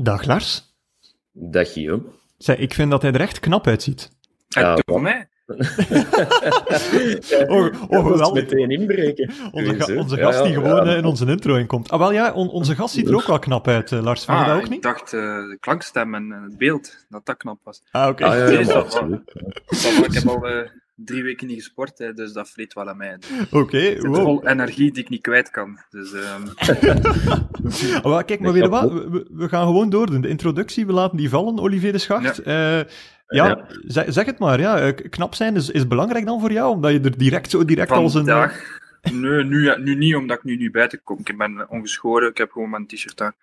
Dag Lars. Dag Guillaume. Zeg, ik vind dat hij er echt knap uitziet. Ja, door mij. oh, oh, wel. meteen inbreken. Onze, ga onze gast die gewoon ja. in onze intro inkomt. Ah, wel ja, on, onze gast ziet er ook wel knap uit, uh, Lars. Vind je ah, dat ook niet? Ik dacht uh, de klankstem en het beeld, dat dat knap was. Ah, oké. Okay. Ah, ja, ja, absoluut. Ik heb al drie weken niet gesport, hè, dus dat vreet wel aan mij. Oké, okay, wow. vol energie die ik niet kwijt kan. Dus, um... oh, wel, kijk, maar weet je wat? We, we, gaan gewoon doordoen. De introductie, we laten die vallen, Olivier de Schacht. Ja. Ja, ja. Zeg, zeg, het maar. Ja. Knap zijn is, is belangrijk dan voor jou, omdat je er direct zo direct Vandaag, als een... Nee, nu, nu niet, omdat ik nu niet buiten kom. Ik ben ongeschoren, ik heb gewoon mijn t-shirt aan.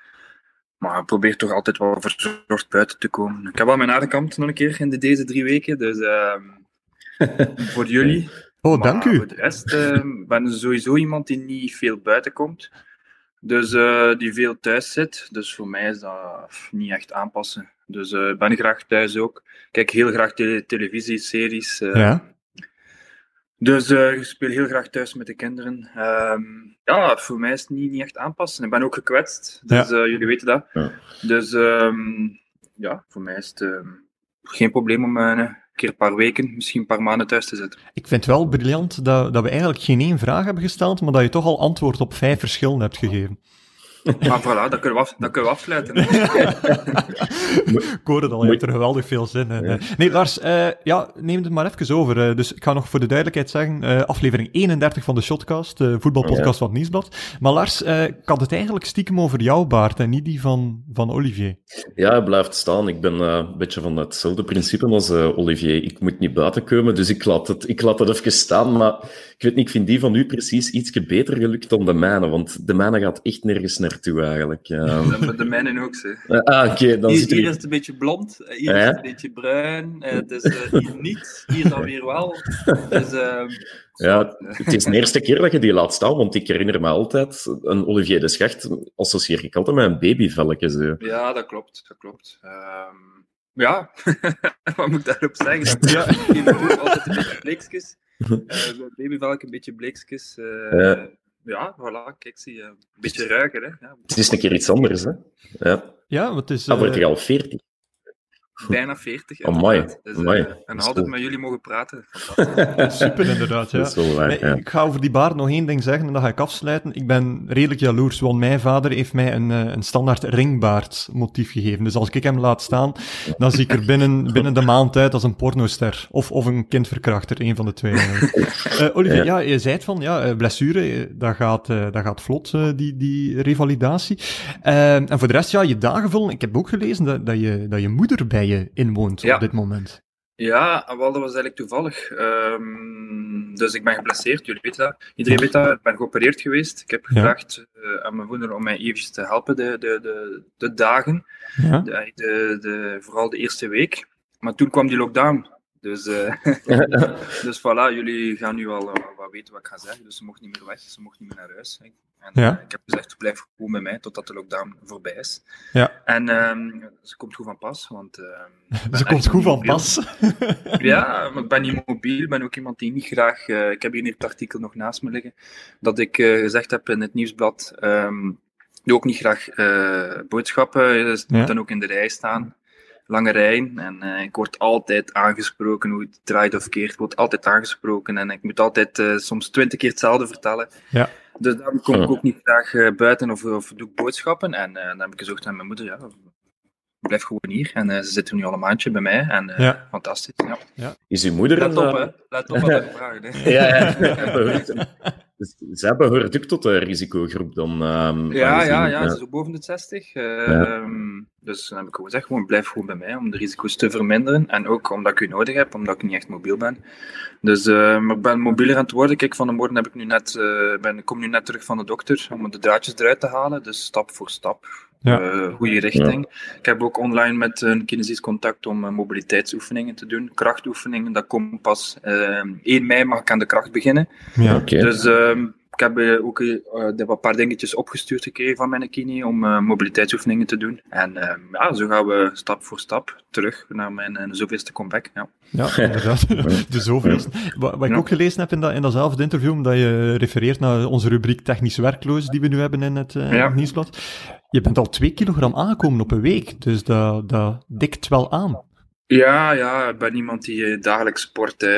Maar ik probeer toch altijd wel verzorgd buiten te komen. Ik heb wel mijn aardekamp nog een keer in de, deze drie weken, dus uh, voor jullie. Oh, dank u. Voor de rest uh, ben sowieso iemand die niet veel buiten komt. Dus uh, die veel thuis zit. Dus voor mij is dat niet echt aanpassen. Dus ik uh, ben graag thuis ook. Kijk heel graag te televisie, series. Uh, ja. Dus ik speel heel graag thuis met de kinderen. Um, ja, voor mij is het niet, niet echt aanpassen. Ik ben ook gekwetst. Dus ja. jullie weten dat. Ja. Dus um, ja, voor mij is het geen probleem om keer een paar weken, misschien een paar maanden thuis te zitten. Ik vind het wel briljant dat, dat we eigenlijk geen één vraag hebben gesteld, maar dat je toch al antwoord op vijf verschillen hebt gegeven. Maar voilà, dat kunnen we, af, dat kunnen we afsluiten. ik hoor het al, je hebt er geweldig veel zin in. Nee, Lars, uh, ja, neem het maar even over. Uh, dus ik ga nog voor de duidelijkheid zeggen, uh, aflevering 31 van de Shotcast, de voetbalpodcast ja. van het Nieuwsblad. Maar Lars, ik had het eigenlijk stiekem over jouw baard en niet die van, van Olivier. Ja, hij blijft staan. Ik ben een beetje van hetzelfde principe als Olivier. Ik moet niet buiten komen, dus ik laat, het, ik laat het even staan. Maar ik weet niet, ik vind die van u precies iets beter gelukt dan de mijne, want de mijne gaat echt nergens naartoe eigenlijk. Um... De, de mijne ook, hè. Ah, oké. Okay, dan hier, zit hier is het een beetje blond, hier is het een beetje bruin, het is uh, hier niet, hier dan weer wel. Dus, uh, ja, het is de eerste keer dat je die laat staan, want ik herinner me altijd, een Olivier de Schacht associeer ik altijd met een babyvelletje. Zo. Ja, dat klopt, dat klopt. Um, ja, wat moet ik daarop zeggen? Ja. ja. altijd een beetje bleekjes. Uh, babyvelletje, een beetje bleekjes. Uh, ja. Ja, voilà, kijk, zie je. Een beetje ruiken, hè. Ja. Het is een keer iets anders, hè. Ja, ja want het is... Dan word je al 40. Bijna 40. Oh, mooi. Dus, mooi. Uh, en altijd met jullie mogen praten. Super, inderdaad. Ja. Waar, nee, ja. Ik ga over die baard nog één ding zeggen en dan ga ik afsluiten. Ik ben redelijk jaloers, want mijn vader heeft mij een, een standaard ringbaard motief gegeven. Dus als ik hem laat staan, dan zie ik er binnen, binnen de maand uit als een pornoster. Of, of een kindverkrachter, een van de twee. uh, Olivier, ja. ja. je zei het van, ja, blessure, dat gaat, dat gaat vlot, die, die revalidatie. en voor de rest, ja, je dagen vullen. Ik heb ook gelezen dat, dat, je, dat je moeder bij je inwoont ja. op dit moment. Ja, wel, dat was eigenlijk toevallig. Um, dus ik ben geblesseerd, jullie weten dat. Iedereen weet dat. Ik ben geopereerd geweest. Ik heb gevraagd ja. uh, aan mijn moeder om mij eventjes te helpen de, de, de, de dagen. Ja. De, de, de, vooral de eerste week. Maar toen kwam die lockdown. Dus, uh, dus voilà, jullie gaan nu al wat weten wat ik ga zeggen. Dus ze mocht niet meer weg, ze mocht niet meer naar huis. En ja. ik heb gezegd, blijf gewoon bij mij totdat de lockdown voorbij is. Ja. En um, ze komt goed van pas, want... Uh, ze komt goed van pas? ja, maar ik ben niet mobiel, ik ben ook iemand die niet graag... Ik heb hier het artikel nog naast me liggen, dat ik gezegd heb in het nieuwsblad... Um, doe ook niet graag boodschappen, dus ja. moet dan ook in de rij staan lange rijen. En uh, ik word altijd aangesproken, hoe het draait of keert, ik word altijd aangesproken. En ik moet altijd uh, soms twintig keer hetzelfde vertellen. Ja. Dus daarom kom ik ook niet graag uh, buiten of, of doe ik boodschappen. En dan heb ik gezegd aan mijn moeder, ja, blijf gewoon hier. En ze zitten nu al een maandje bij mij. En ja. fantastisch. Ja. Ja. Is uw moeder Let op, hè. Let op wat ik vraag. Hè. ja, ja. Dus zij behoort ook tot de risicogroep dan? Um, ja, ja, ja, ze is boven de 60. Uh, ja. um, dus dan heb ik gewoon gezegd, gewoon, blijf gewoon bij mij om de risico's te verminderen. En ook omdat ik u nodig heb, omdat ik niet echt mobiel ben. Dus uh, maar ik ben mobieler aan het worden. Kijk, van de morgen heb ik nu net, uh, ben, ik kom nu net terug van de dokter om de draadjes eruit te halen. Dus stap voor stap. Ja. Uh, goede richting. Ja. Ik heb ook online met een kinesisch contact om uh, mobiliteitsoefeningen te doen, krachtoefeningen. Dat komt pas uh, 1 mei mag ik aan de kracht beginnen. Ja, okay. Dus uh, ik heb uh, ook uh, een paar dingetjes opgestuurd gekregen van mijn kine om uh, mobiliteitsoefeningen te doen. En ehm, ja, zo gaan we stap voor stap terug naar mijn zoveelste comeback. Ja, ja inderdaad. de zoveelste. Wat, wat ik ook gelezen heb in, dat, in datzelfde interview, omdat je refereert naar onze rubriek technisch werkloos die we nu hebben in het, ja. nieuwsblad. Je bent al twee kilogram aangekomen op een week, dus dat, dat dikt wel aan. Ja, ja, ik ben iemand die eh, dagelijks sport. Hè.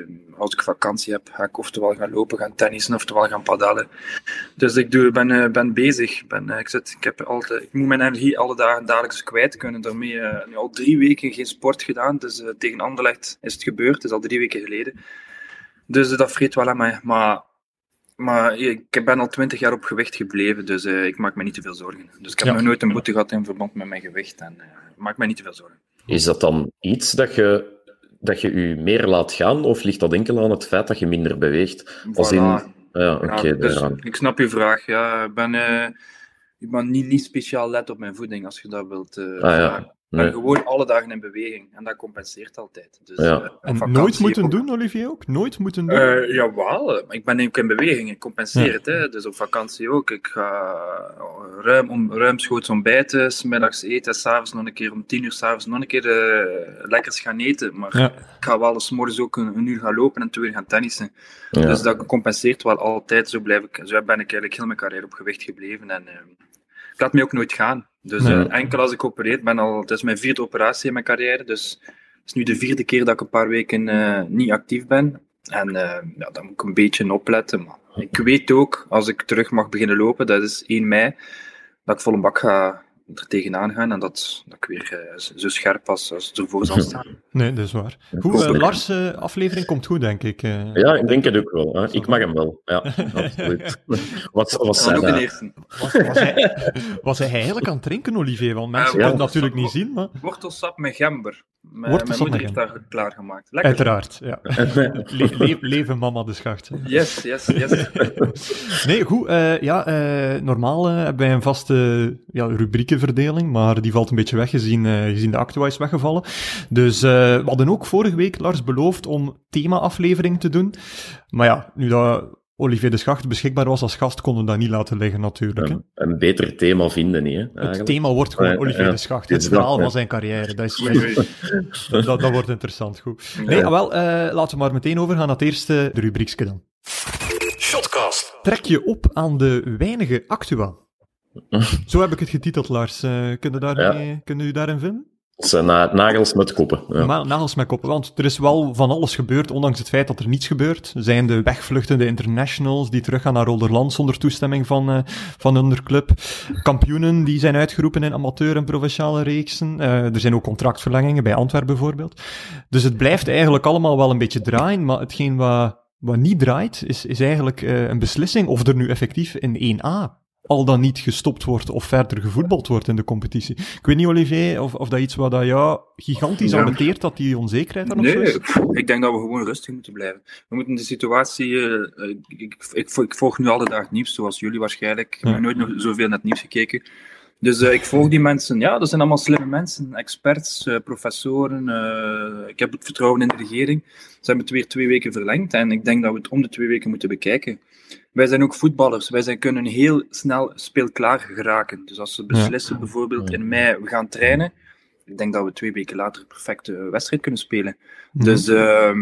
Eh, als ik vakantie heb, ga ik oftewel gaan lopen, gaan tennissen, oftewel gaan padellen. Dus ik doe, ben, eh, ben bezig. Ben, ik, zit, ik, heb altijd, ik moet mijn energie alle dagen dagelijks kwijt kunnen. Daarmee uh, nu al drie weken geen sport gedaan. Dus uh, tegen Anderlecht is het gebeurd. Het is al drie weken geleden. Dus dat vreet wel aan mij. Maar, maar ik ben al twintig jaar op gewicht gebleven. Dus ik maak me niet te veel zorgen. Dus ik heb nog nooit een boete gehad in verband met mijn gewicht. En ik maak me niet te veel zorgen. Is dat dan iets dat je, dat je je meer laat gaan, of ligt dat enkel aan het feit dat je minder beweegt? Als in... Ja, oké, dus ik snap je vraag. Ja, ik ben, uh, ik ben niet, niet speciaal let op mijn voeding, als je dat wilt uh, ah, ja. Nee. gewoon alle dagen in beweging. En dat compenseert altijd. Dus, ja. uh, en nooit moeten doen, Olivier ook? Nooit moeten doen? Uh, jawel, ik ben ook in beweging. Ik compenseer het. Hè. Dus op vakantie ook. Ik ga ruim, om, ruimschoots ontbijten, smiddags eten, s'avonds nog een keer om tien uur s'avonds nog een keer uh, lekkers gaan eten. Maar ik ga wel eens morgens ook een, een, uur gaan lopen en twee uur gaan tennissen. Dus dat compenseert wel altijd. Zo, blijf ik, zo ben ik eigenlijk heel mijn carrière op gewicht gebleven. En ik laat me ook nooit gaan. Dus uh, enkel als ik opereer, ben al, het is mijn vierde operatie in mijn carrière, dus het is nu de vierde keer dat ik een paar weken uh, niet actief ben. En uh, ja, dan moet ik een beetje opletten. Maar ik weet ook, als ik terug mag beginnen lopen, dat is 1 mei, dat ik vol een bak ga er tegenaan gaan en dat, dat ik weer uh, zo scherp als, als het ervoor zal staan. Nee, dat is waar. Goed, uh, Lars, uh, aflevering komt goed, denk ik. Ja, ik denk het ook wel. Hè. Ik mag hem wel. Ja, absoluut. wat was zijn was, was, hij, was hij eigenlijk aan het drinken, Olivier? Want mensen kunnen het natuurlijk niet zien. Maar... Wortelsap met gember. Mijn, mijn moeder heeft dat klaargemaakt. Lekker. Uiteraard, ja. Le le leven mama de schacht. Yes, yes, yes. nee, goed. ja, normaal hebben wij een vaste ja, rubrieken verdeling, maar die valt een beetje weg gezien, uh, gezien de Actua is weggevallen. Dus uh, we hadden ook vorige week, Lars, beloofd om thema-aflevering te doen. Maar ja, nu dat Olivier de Schacht beschikbaar was als gast, konden we dat niet laten liggen natuurlijk. Hè? Een beter thema vinden niet, hè, Het thema wordt gewoon Olivier de Schacht, het verhaal van zijn carrière. Dat, is, dat, dat, wordt interessant, goed. Nee, ah, wel, uh, laten we maar meteen overgaan naar het eerste de rubriekje dan. Shotcast. Trek je op aan de weinige Actua. Zo heb ik het getiteld, Lars. Uh, kunnen, daar ja. kunnen u daarin vinden? Zijn nagels met koppen. Ja. nagels met koppen, want er is wel van alles gebeurd, ondanks het feit dat er niets gebeurt. Zijn de wegvluchtende internationals die teruggaan naar Rolderland zonder toestemming van, uh, van hun club. Kampioenen die zijn uitgeroepen in amateur- en provinciale reeksen. Uh, er zijn ook contractverlengingen, bij Antwerpen bijvoorbeeld. Dus het blijft eigenlijk allemaal wel een beetje draaien, maar hetgeen wat, wat niet draait, is, is eigenlijk uh, een beslissing of er nu effectief in 1A al dan niet gestopt wordt of verder gevoetbald wordt in de competitie. Ik weet niet, Olivier, of, of dat iets wat dat jou gigantisch ja. dat die onzekerheid dan nee, is? ik denk dat we gewoon rustig moeten blijven. We moeten de situatie... Uh, ik, ik, ik, volg nu alle dag nieuws, zoals jullie waarschijnlijk. Ik heb nooit nog zoveel naar het nieuws gekeken. Dus uh, ik volg die mensen. Ja, dat zijn allemaal slimme mensen. Experts, uh, professoren. ik heb het vertrouwen in de regering. Ze hebben het weer twee weken verlengd. En ik denk dat we het om de twee weken moeten bekijken. Wij zijn ook voetballers. Wij zijn, kunnen heel snel speelklaar geraken. Dus als ze beslissen, bijvoorbeeld in mei, we gaan trainen. Ik denk dat we twee weken later een perfecte wedstrijd kunnen spelen. Mhm. Dus uh,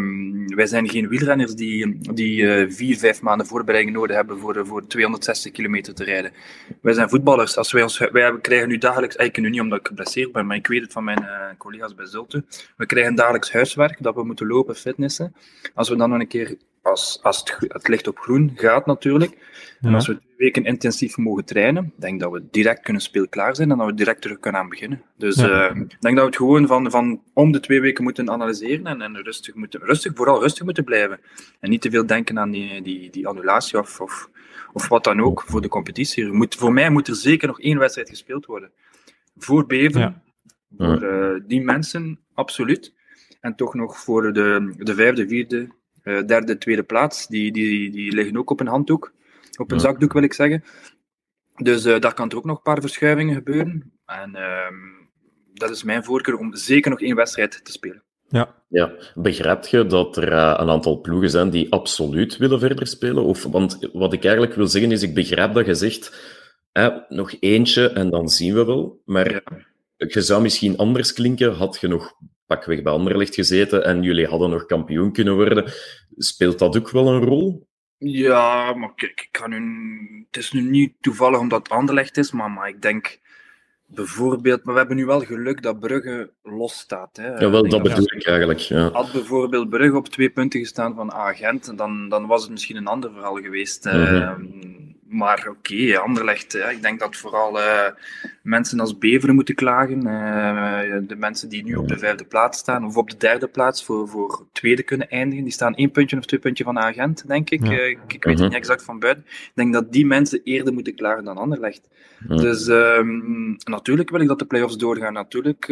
wij zijn geen wielrenners die, die uh, vier, vijf maanden voorbereiding nodig hebben voor, voor 260 kilometer te rijden. Wij zijn voetballers. Als wij, ons, wij krijgen nu dagelijks, eigenlijk nu niet omdat ik geblesseerd ben, maar ik weet het van mijn uh, collega's bij Zulte. We krijgen dagelijks huiswerk, dat we moeten lopen, fitnessen. Als we dan nog een keer als, als het, het licht op groen gaat natuurlijk. En als we twee weken intensief mogen trainen, denk dat we direct kunnen speelklaar zijn en dat we direct terug kunnen aan beginnen. Dus uh, ik denk dat we het gewoon van, van om de twee weken moeten analyseren en, en rustig, moeten, rustig, vooral rustig moeten blijven. En niet te veel denken aan die, die, die annulatie of, of, of wat dan ook voor de competitie. Moet, voor mij moet er zeker nog één wedstrijd gespeeld worden. Voor Beven, voor uh, die mensen, absoluut. En toch nog voor de, de vijfde, vierde, uh, derde, tweede plaats, die, die, die liggen ook op een handdoek. Op een zakdoek wil ik zeggen. Dus uh, daar kan er ook nog een paar verschuivingen gebeuren. En uh, dat is mijn voorkeur om zeker nog één wedstrijd te spelen. Ja. ja. Begrijp je dat er uh, een aantal ploegen zijn die absoluut willen verder spelen? Of, want wat ik eigenlijk wil zeggen is, ik begrijp dat je zegt, eh, nog eentje en dan zien we wel. Maar ja. je zou misschien anders klinken, had je nog pakweg bij Anderlecht gezeten en jullie hadden nog kampioen kunnen worden. Speelt dat ook wel een rol? Ja, maar kijk, ik kan nu, het is nu niet toevallig omdat het Anderlecht is, maar, maar ik denk bijvoorbeeld, maar we hebben nu wel geluk dat Brugge los staat. Hè. Ja, wel, dat bedoel ik eigenlijk. Ja. Had bijvoorbeeld Brugge op twee punten gestaan van Agent, dan, dan was het misschien een ander verhaal geweest. Mhm. Uh, maar oké, okay, Anderlecht, hè. ik denk dat vooral uh, mensen als Beveren moeten klagen. Uh, de mensen die nu op de vijfde plaats staan, of op de derde plaats voor, voor tweede kunnen eindigen, die staan één puntje of twee puntje van Agent, denk ik. Ja. Uh, ik, ik weet het Mhm. niet exact van buiten. Ik denk dat die mensen eerder moeten klagen dan Anderlecht. Dus um, natuurlijk wil ik dat de play-offs doorgaan. Natuurlijk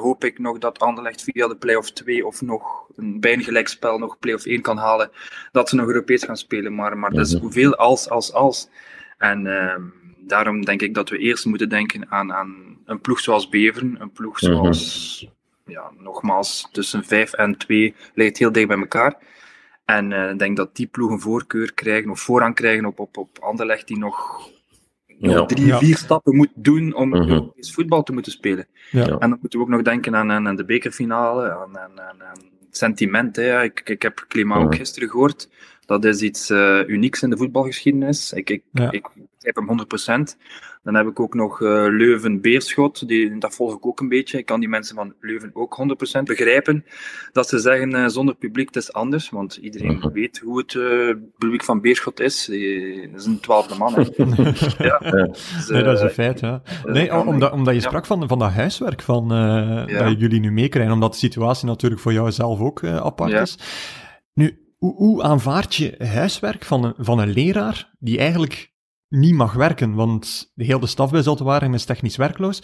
hoop ik nog dat Anderlecht via de play-off 2 of nog een bijna gelijkspel nog play-off 1 kan halen. Dat ze nog Europees gaan spelen. Maar, maar dat is hoeveel als, als, als. En uh, daarom denk ik dat we eerst moeten denken aan, aan een ploeg zoals Beveren. Een ploeg zoals, mm -hmm. ja, nogmaals, tussen 5 en 2 ligt heel dicht bij elkaar. En ik uh, denk dat die ploeg een voorkeur krijgen of voorrang krijgen op, op, op Anderlecht die nog ja. drie, ja. vier stappen moet doen om Mhm. Europees voetbal te moeten spelen. Ja. En dan moeten we ook nog denken aan, aan, aan de bekerfinale, aan, aan, aan, aan sentiment. Hè. Ik, ik heb Klima ook gisteren gehoord. Dat is iets uh, unieks in de voetbalgeschiedenis. Ik, ik, Ja. ik begrijp hem 100%. Dan heb ik ook nog uh, Leuven-Beerschot. Die, dat volg ik ook een beetje. Ik kan die mensen van Leuven ook 100% begrijpen. Dat ze zeggen uh, zonder publiek het is anders. Want iedereen Mhm. weet hoe het uh, publiek van Beerschot is. Die is een twaalfde man. Ja. Dus, Nee, dat is een eh, feit, ja. eh, Nee, kan- omdat, omdat je ja. sprak van, van dat huiswerk van, eh, Ja. dat jullie nu meekrijgen, omdat de situatie natuurlijk voor jou zelf ook eh, apart Ja. is. Nu, hoe, hoe aanvaard je huiswerk van een, van een leraar die eigenlijk niet mag werken, want de hele staf bij Zottewaregem is technisch werkloos.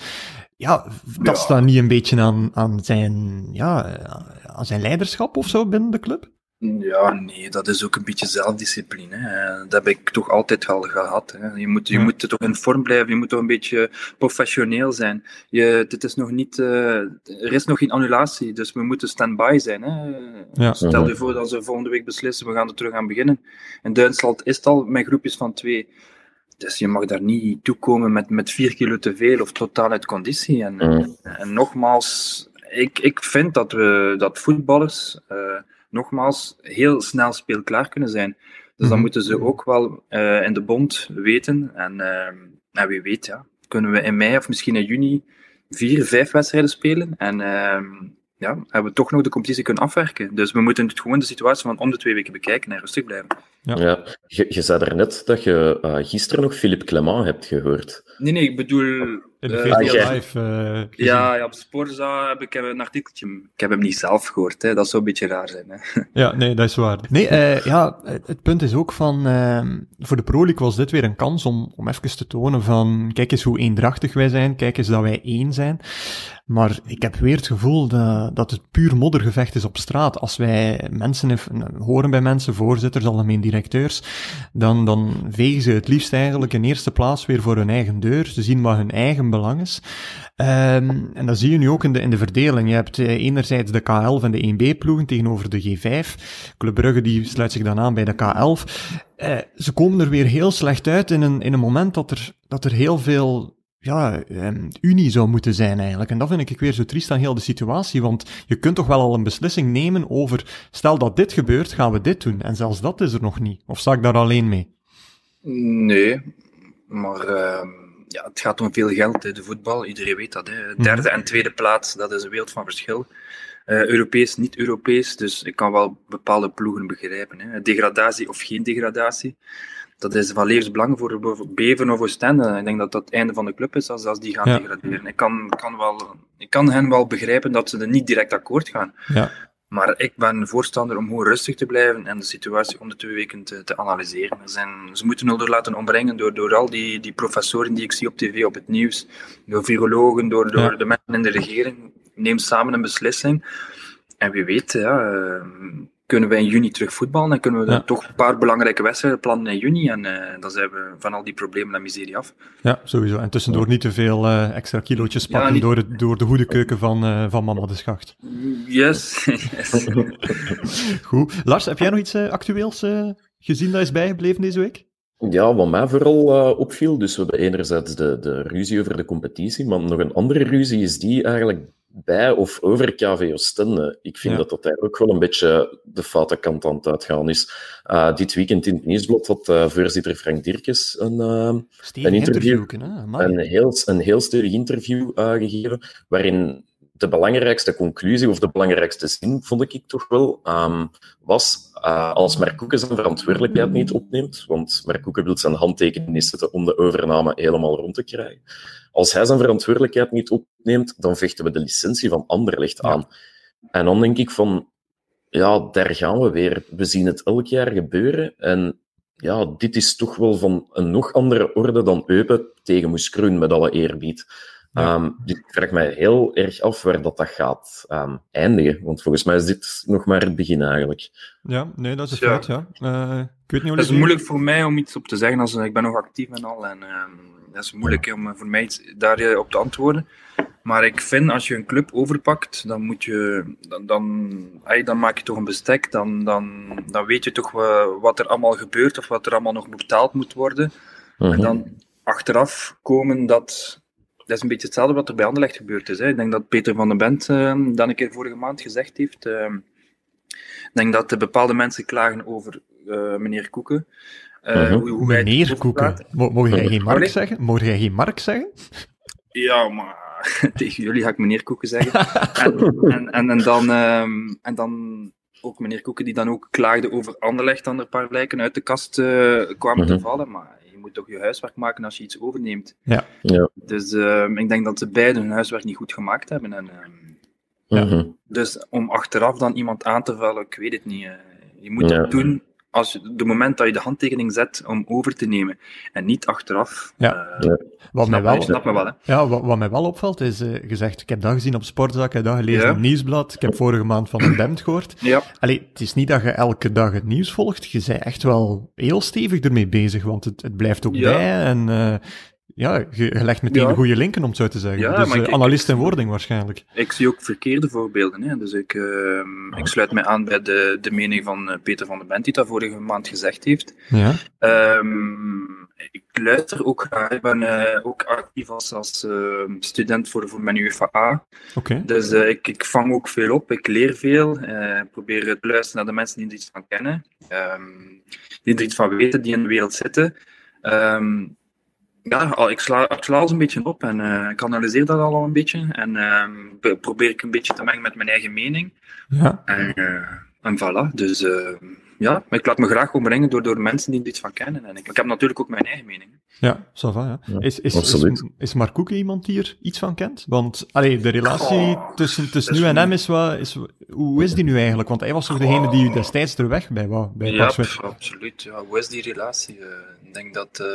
Ja, dat Ja. staat niet een beetje aan, aan, zijn, ja, eh, aan zijn leiderschap of zo binnen de club? Ja, nee, dat is ook een beetje zelfdiscipline. Hè. Dat heb ik toch altijd wel gehad. Hè. Je, moet, je Ja. moet toch in vorm blijven, je moet toch een beetje professioneel zijn. Je, dit is nog niet, uh, er is nog geen annulatie, dus we moeten stand-by zijn. Hè. Ja. Stel je voor dat ze volgende week beslissen, we gaan er terug aan beginnen. In Duitsland is het al met groepjes van twee. Dus je mag daar niet toekomen met, met vier kilo te veel of totaal uit conditie. En, Mhm. en nogmaals, ik, ik vind dat, we, dat voetballers uh, nogmaals heel snel speelklaar kunnen zijn. Dus dan Mhm. moeten ze ook wel uh, in de bond weten. En, uh, en wie weet, ja, kunnen we in mei of misschien in juni vier, vijf wedstrijden spelen. En ehm, ja, hebben we toch nog de competitie kunnen afwerken. Dus we moeten het gewoon de situatie van om de twee weken bekijken en rustig blijven. Ja. Ja. Je, je zei daarnet dat je uh, gisteren nog Philippe Clement hebt gehoord. Nee, nee, ik bedoel... In de eh. Live. eh, ja, ja, op Sporza heb ik een artikeltje. Ik heb hem niet zelf gehoord, hè. dat zou een beetje raar zijn. Hè. Ja, nee, dat is waar. Nee, uh, ja, het, het, punt is ook van, uh, voor de Pro League was dit weer een kans om, om even te tonen van, kijk eens hoe eendrachtig wij zijn, kijk eens dat wij één zijn. Maar ik heb weer het gevoel dat, dat het puur moddergevecht is op straat. Als wij mensen horen bij mensen, voorzitters, algemeen directeurs, dan, dan vegen ze het liefst eigenlijk in eerste plaats weer voor hun eigen deur. Ze zien wat hun eigen belang is. Um, en dat zie je nu ook in de, in de verdeling. Je hebt uh, enerzijds de K11 en de 1B-ploegen tegenover de G5. Club Brugge die sluit zich dan aan bij de K11. Uh, ze komen er weer heel slecht uit in een, in een moment dat er, dat er heel veel ja, um, unie zou moeten zijn eigenlijk. En dat vind ik weer zo triest aan heel de situatie, want je kunt toch wel al een beslissing nemen over, stel dat dit gebeurt, gaan we dit doen. En zelfs dat is er nog niet. Of sta ik daar alleen mee? Nee, maar uh, ja, het gaat om veel geld, hè, de voetbal. Iedereen weet dat. Hè. Derde en tweede plaats, dat is een wereld van verschil. Uh, Europees, niet Europees, dus ik kan wel bepaalde ploegen begrijpen. Hè. Degradatie of geen degradatie dat is van levensbelang voor Beven of Oostende. Ik denk dat dat het einde van de club is als, als die gaan ja. degraderen. Ik kan, kan wel, ik kan hen wel begrijpen dat ze er niet direct akkoord gaan. Ja. Maar ik ben voorstander om gewoon rustig te blijven en de situatie om de twee weken te, te analyseren. Ze, zijn, ze moeten er laten ombrengen door, door al die, die professoren die ik zie op tv, op het nieuws, door virologen, door, door ja. de mensen in de regering. Neem samen een beslissing. En wie weet, ja, uh, kunnen we in juni terug voetballen. Dan kunnen we toch een paar belangrijke wedstrijden plannen in juni. En uh, dan zijn we van al die problemen en miserie af. Ja, sowieso. En tussendoor niet te veel uh, extra kilootjes pakken door, het, door de goede keuken van, uh, van Mama de Schacht. Yes. yes. Goed. Lars, heb jij nog iets actueels gezien dat is bijgebleven deze week? Ja, wat mij vooral uh, opviel, dus we hebben enerzijds de, de ruzie over de competitie, maar nog een andere ruzie is die eigenlijk bij of over KV Oostende. Ik vind dat dat daar ook wel een beetje de foute kant aan het uitgaan is. Uh, dit weekend in het Nieuwsblad had uh, voorzitter Frank Dirkes een, een interview, een heel, een heel stevig interview gegeven, waarin de belangrijkste conclusie, of de belangrijkste zin, vond ik toch wel, um, was uh, als Mark zijn verantwoordelijkheid niet opneemt, want Mark wil zijn handtekening zetten om de overname helemaal rond te krijgen. Als hij zijn verantwoordelijkheid niet opneemt, dan vechten we de licentie van Anderlecht aan. En dan denk ik van, ja, daar gaan we weer. We zien het elk jaar gebeuren. En ja, dit is toch wel van een nog andere orde dan Eupen tegen Moeskroen, met alle eerbied. Ja. Um, dus ik vraag mij heel erg af waar dat, dat gaat um, eindigen. Want volgens mij is dit nog maar het begin eigenlijk. Ja, nee, dat is het feit, ja. Uh, ik weet niet het is moeilijk voor mij om iets op te zeggen. Als, ik ben nog actief en al. En um, dat is moeilijk ja. om eh, voor mij iets daarop te antwoorden. Maar ik vind, als je een club overpakt, dan moet je... Dan, dan, dan maak je toch een bestek. Dan, dan, dan weet je toch wat er allemaal gebeurt. Of wat er allemaal nog betaald moet worden. Uh -huh. En dan achteraf komen dat dat is een beetje hetzelfde wat er bij Anderlecht gebeurd is. Hè. Ik denk dat Peter van den Bent uh, dat een keer vorige maand gezegd heeft. Uh, ik denk dat bepaalde mensen klagen over uh, meneer Koeken. Uh -huh. hoe, hoe meneer Koeken? Mogen jij geen Mark zeggen? Mogen jij geen Mark zeggen? Ja, maar tegen jullie ga ik meneer Koeken zeggen. en, en, en, en, dan, um, en dan ook meneer Koeken die dan ook klaagde over Anderlecht, dan er een paar lijken uit de kast uh, kwamen uh -huh. te vallen. Maar moet toch je huiswerk maken als je iets overneemt. Ja. ja. Dus uh, ik denk dat ze beide hun huiswerk niet goed gemaakt hebben. En, uh, ja. -huh. Dus om achteraf dan iemand aan te vallen, ik weet het niet. je moet ja. het doen als je, de moment dat je de handtekening zet om over te nemen. En niet achteraf. Ja. ja. Wat, snap, mij wel, snap me wel, hè? Ja, wat, wat mij wel opvalt is uh, gezegd, ik heb dat gezien op Sportzaak, ik heb dat gelezen ja. in Nieuwsblad, ik heb vorige maand van een Bemt gehoord. Ja. Allee, het is niet dat je elke dag het nieuws volgt, je bent echt wel heel stevig ermee bezig, want het, het blijft ook ja. bij en uh, ja, je, je, legt meteen ja. de goede linken, om het zo te zeggen. Ja, dus uh, analist in wording waarschijnlijk. Ik zie ook verkeerde voorbeelden. Hè? Dus ik, uh, ik sluit mij aan bij de, de mening van uh, Peter van den Bent, die dat vorige maand gezegd heeft. Ja. Um, ik luister ook graag. Ik ben uh, ook actief als, als uh, student voor, voor mijn UFA. Okay. Dus ik, ik vang ook veel op. Ik leer veel. Ik probeer te luisteren naar de mensen die er iets van kennen. Um, die er iets van weten, die in de wereld zitten. Um, ja, ik sla, ik sla alles een beetje op en uh, ik analyseer dat al een beetje. En uh, probeer ik een beetje te mengen met mijn eigen mening. Ja. En, uh, en voilà. Dus ja, ik laat me graag omringen door, door mensen die er iets van kennen. En ik, ik heb natuurlijk ook mijn eigen mening. Ja, ça va, ja. ja is, is, is, is Mark Koeken iemand die er iets van kent? Want allee, de relatie oh, tussen, tussen nu en hem is wat... Is, hoe is die nu eigenlijk? Want hij was toch degene die u destijds er weg bij wou? Bij ja, absoluut. Ja. Hoe is die relatie? ik denk dat... Uh,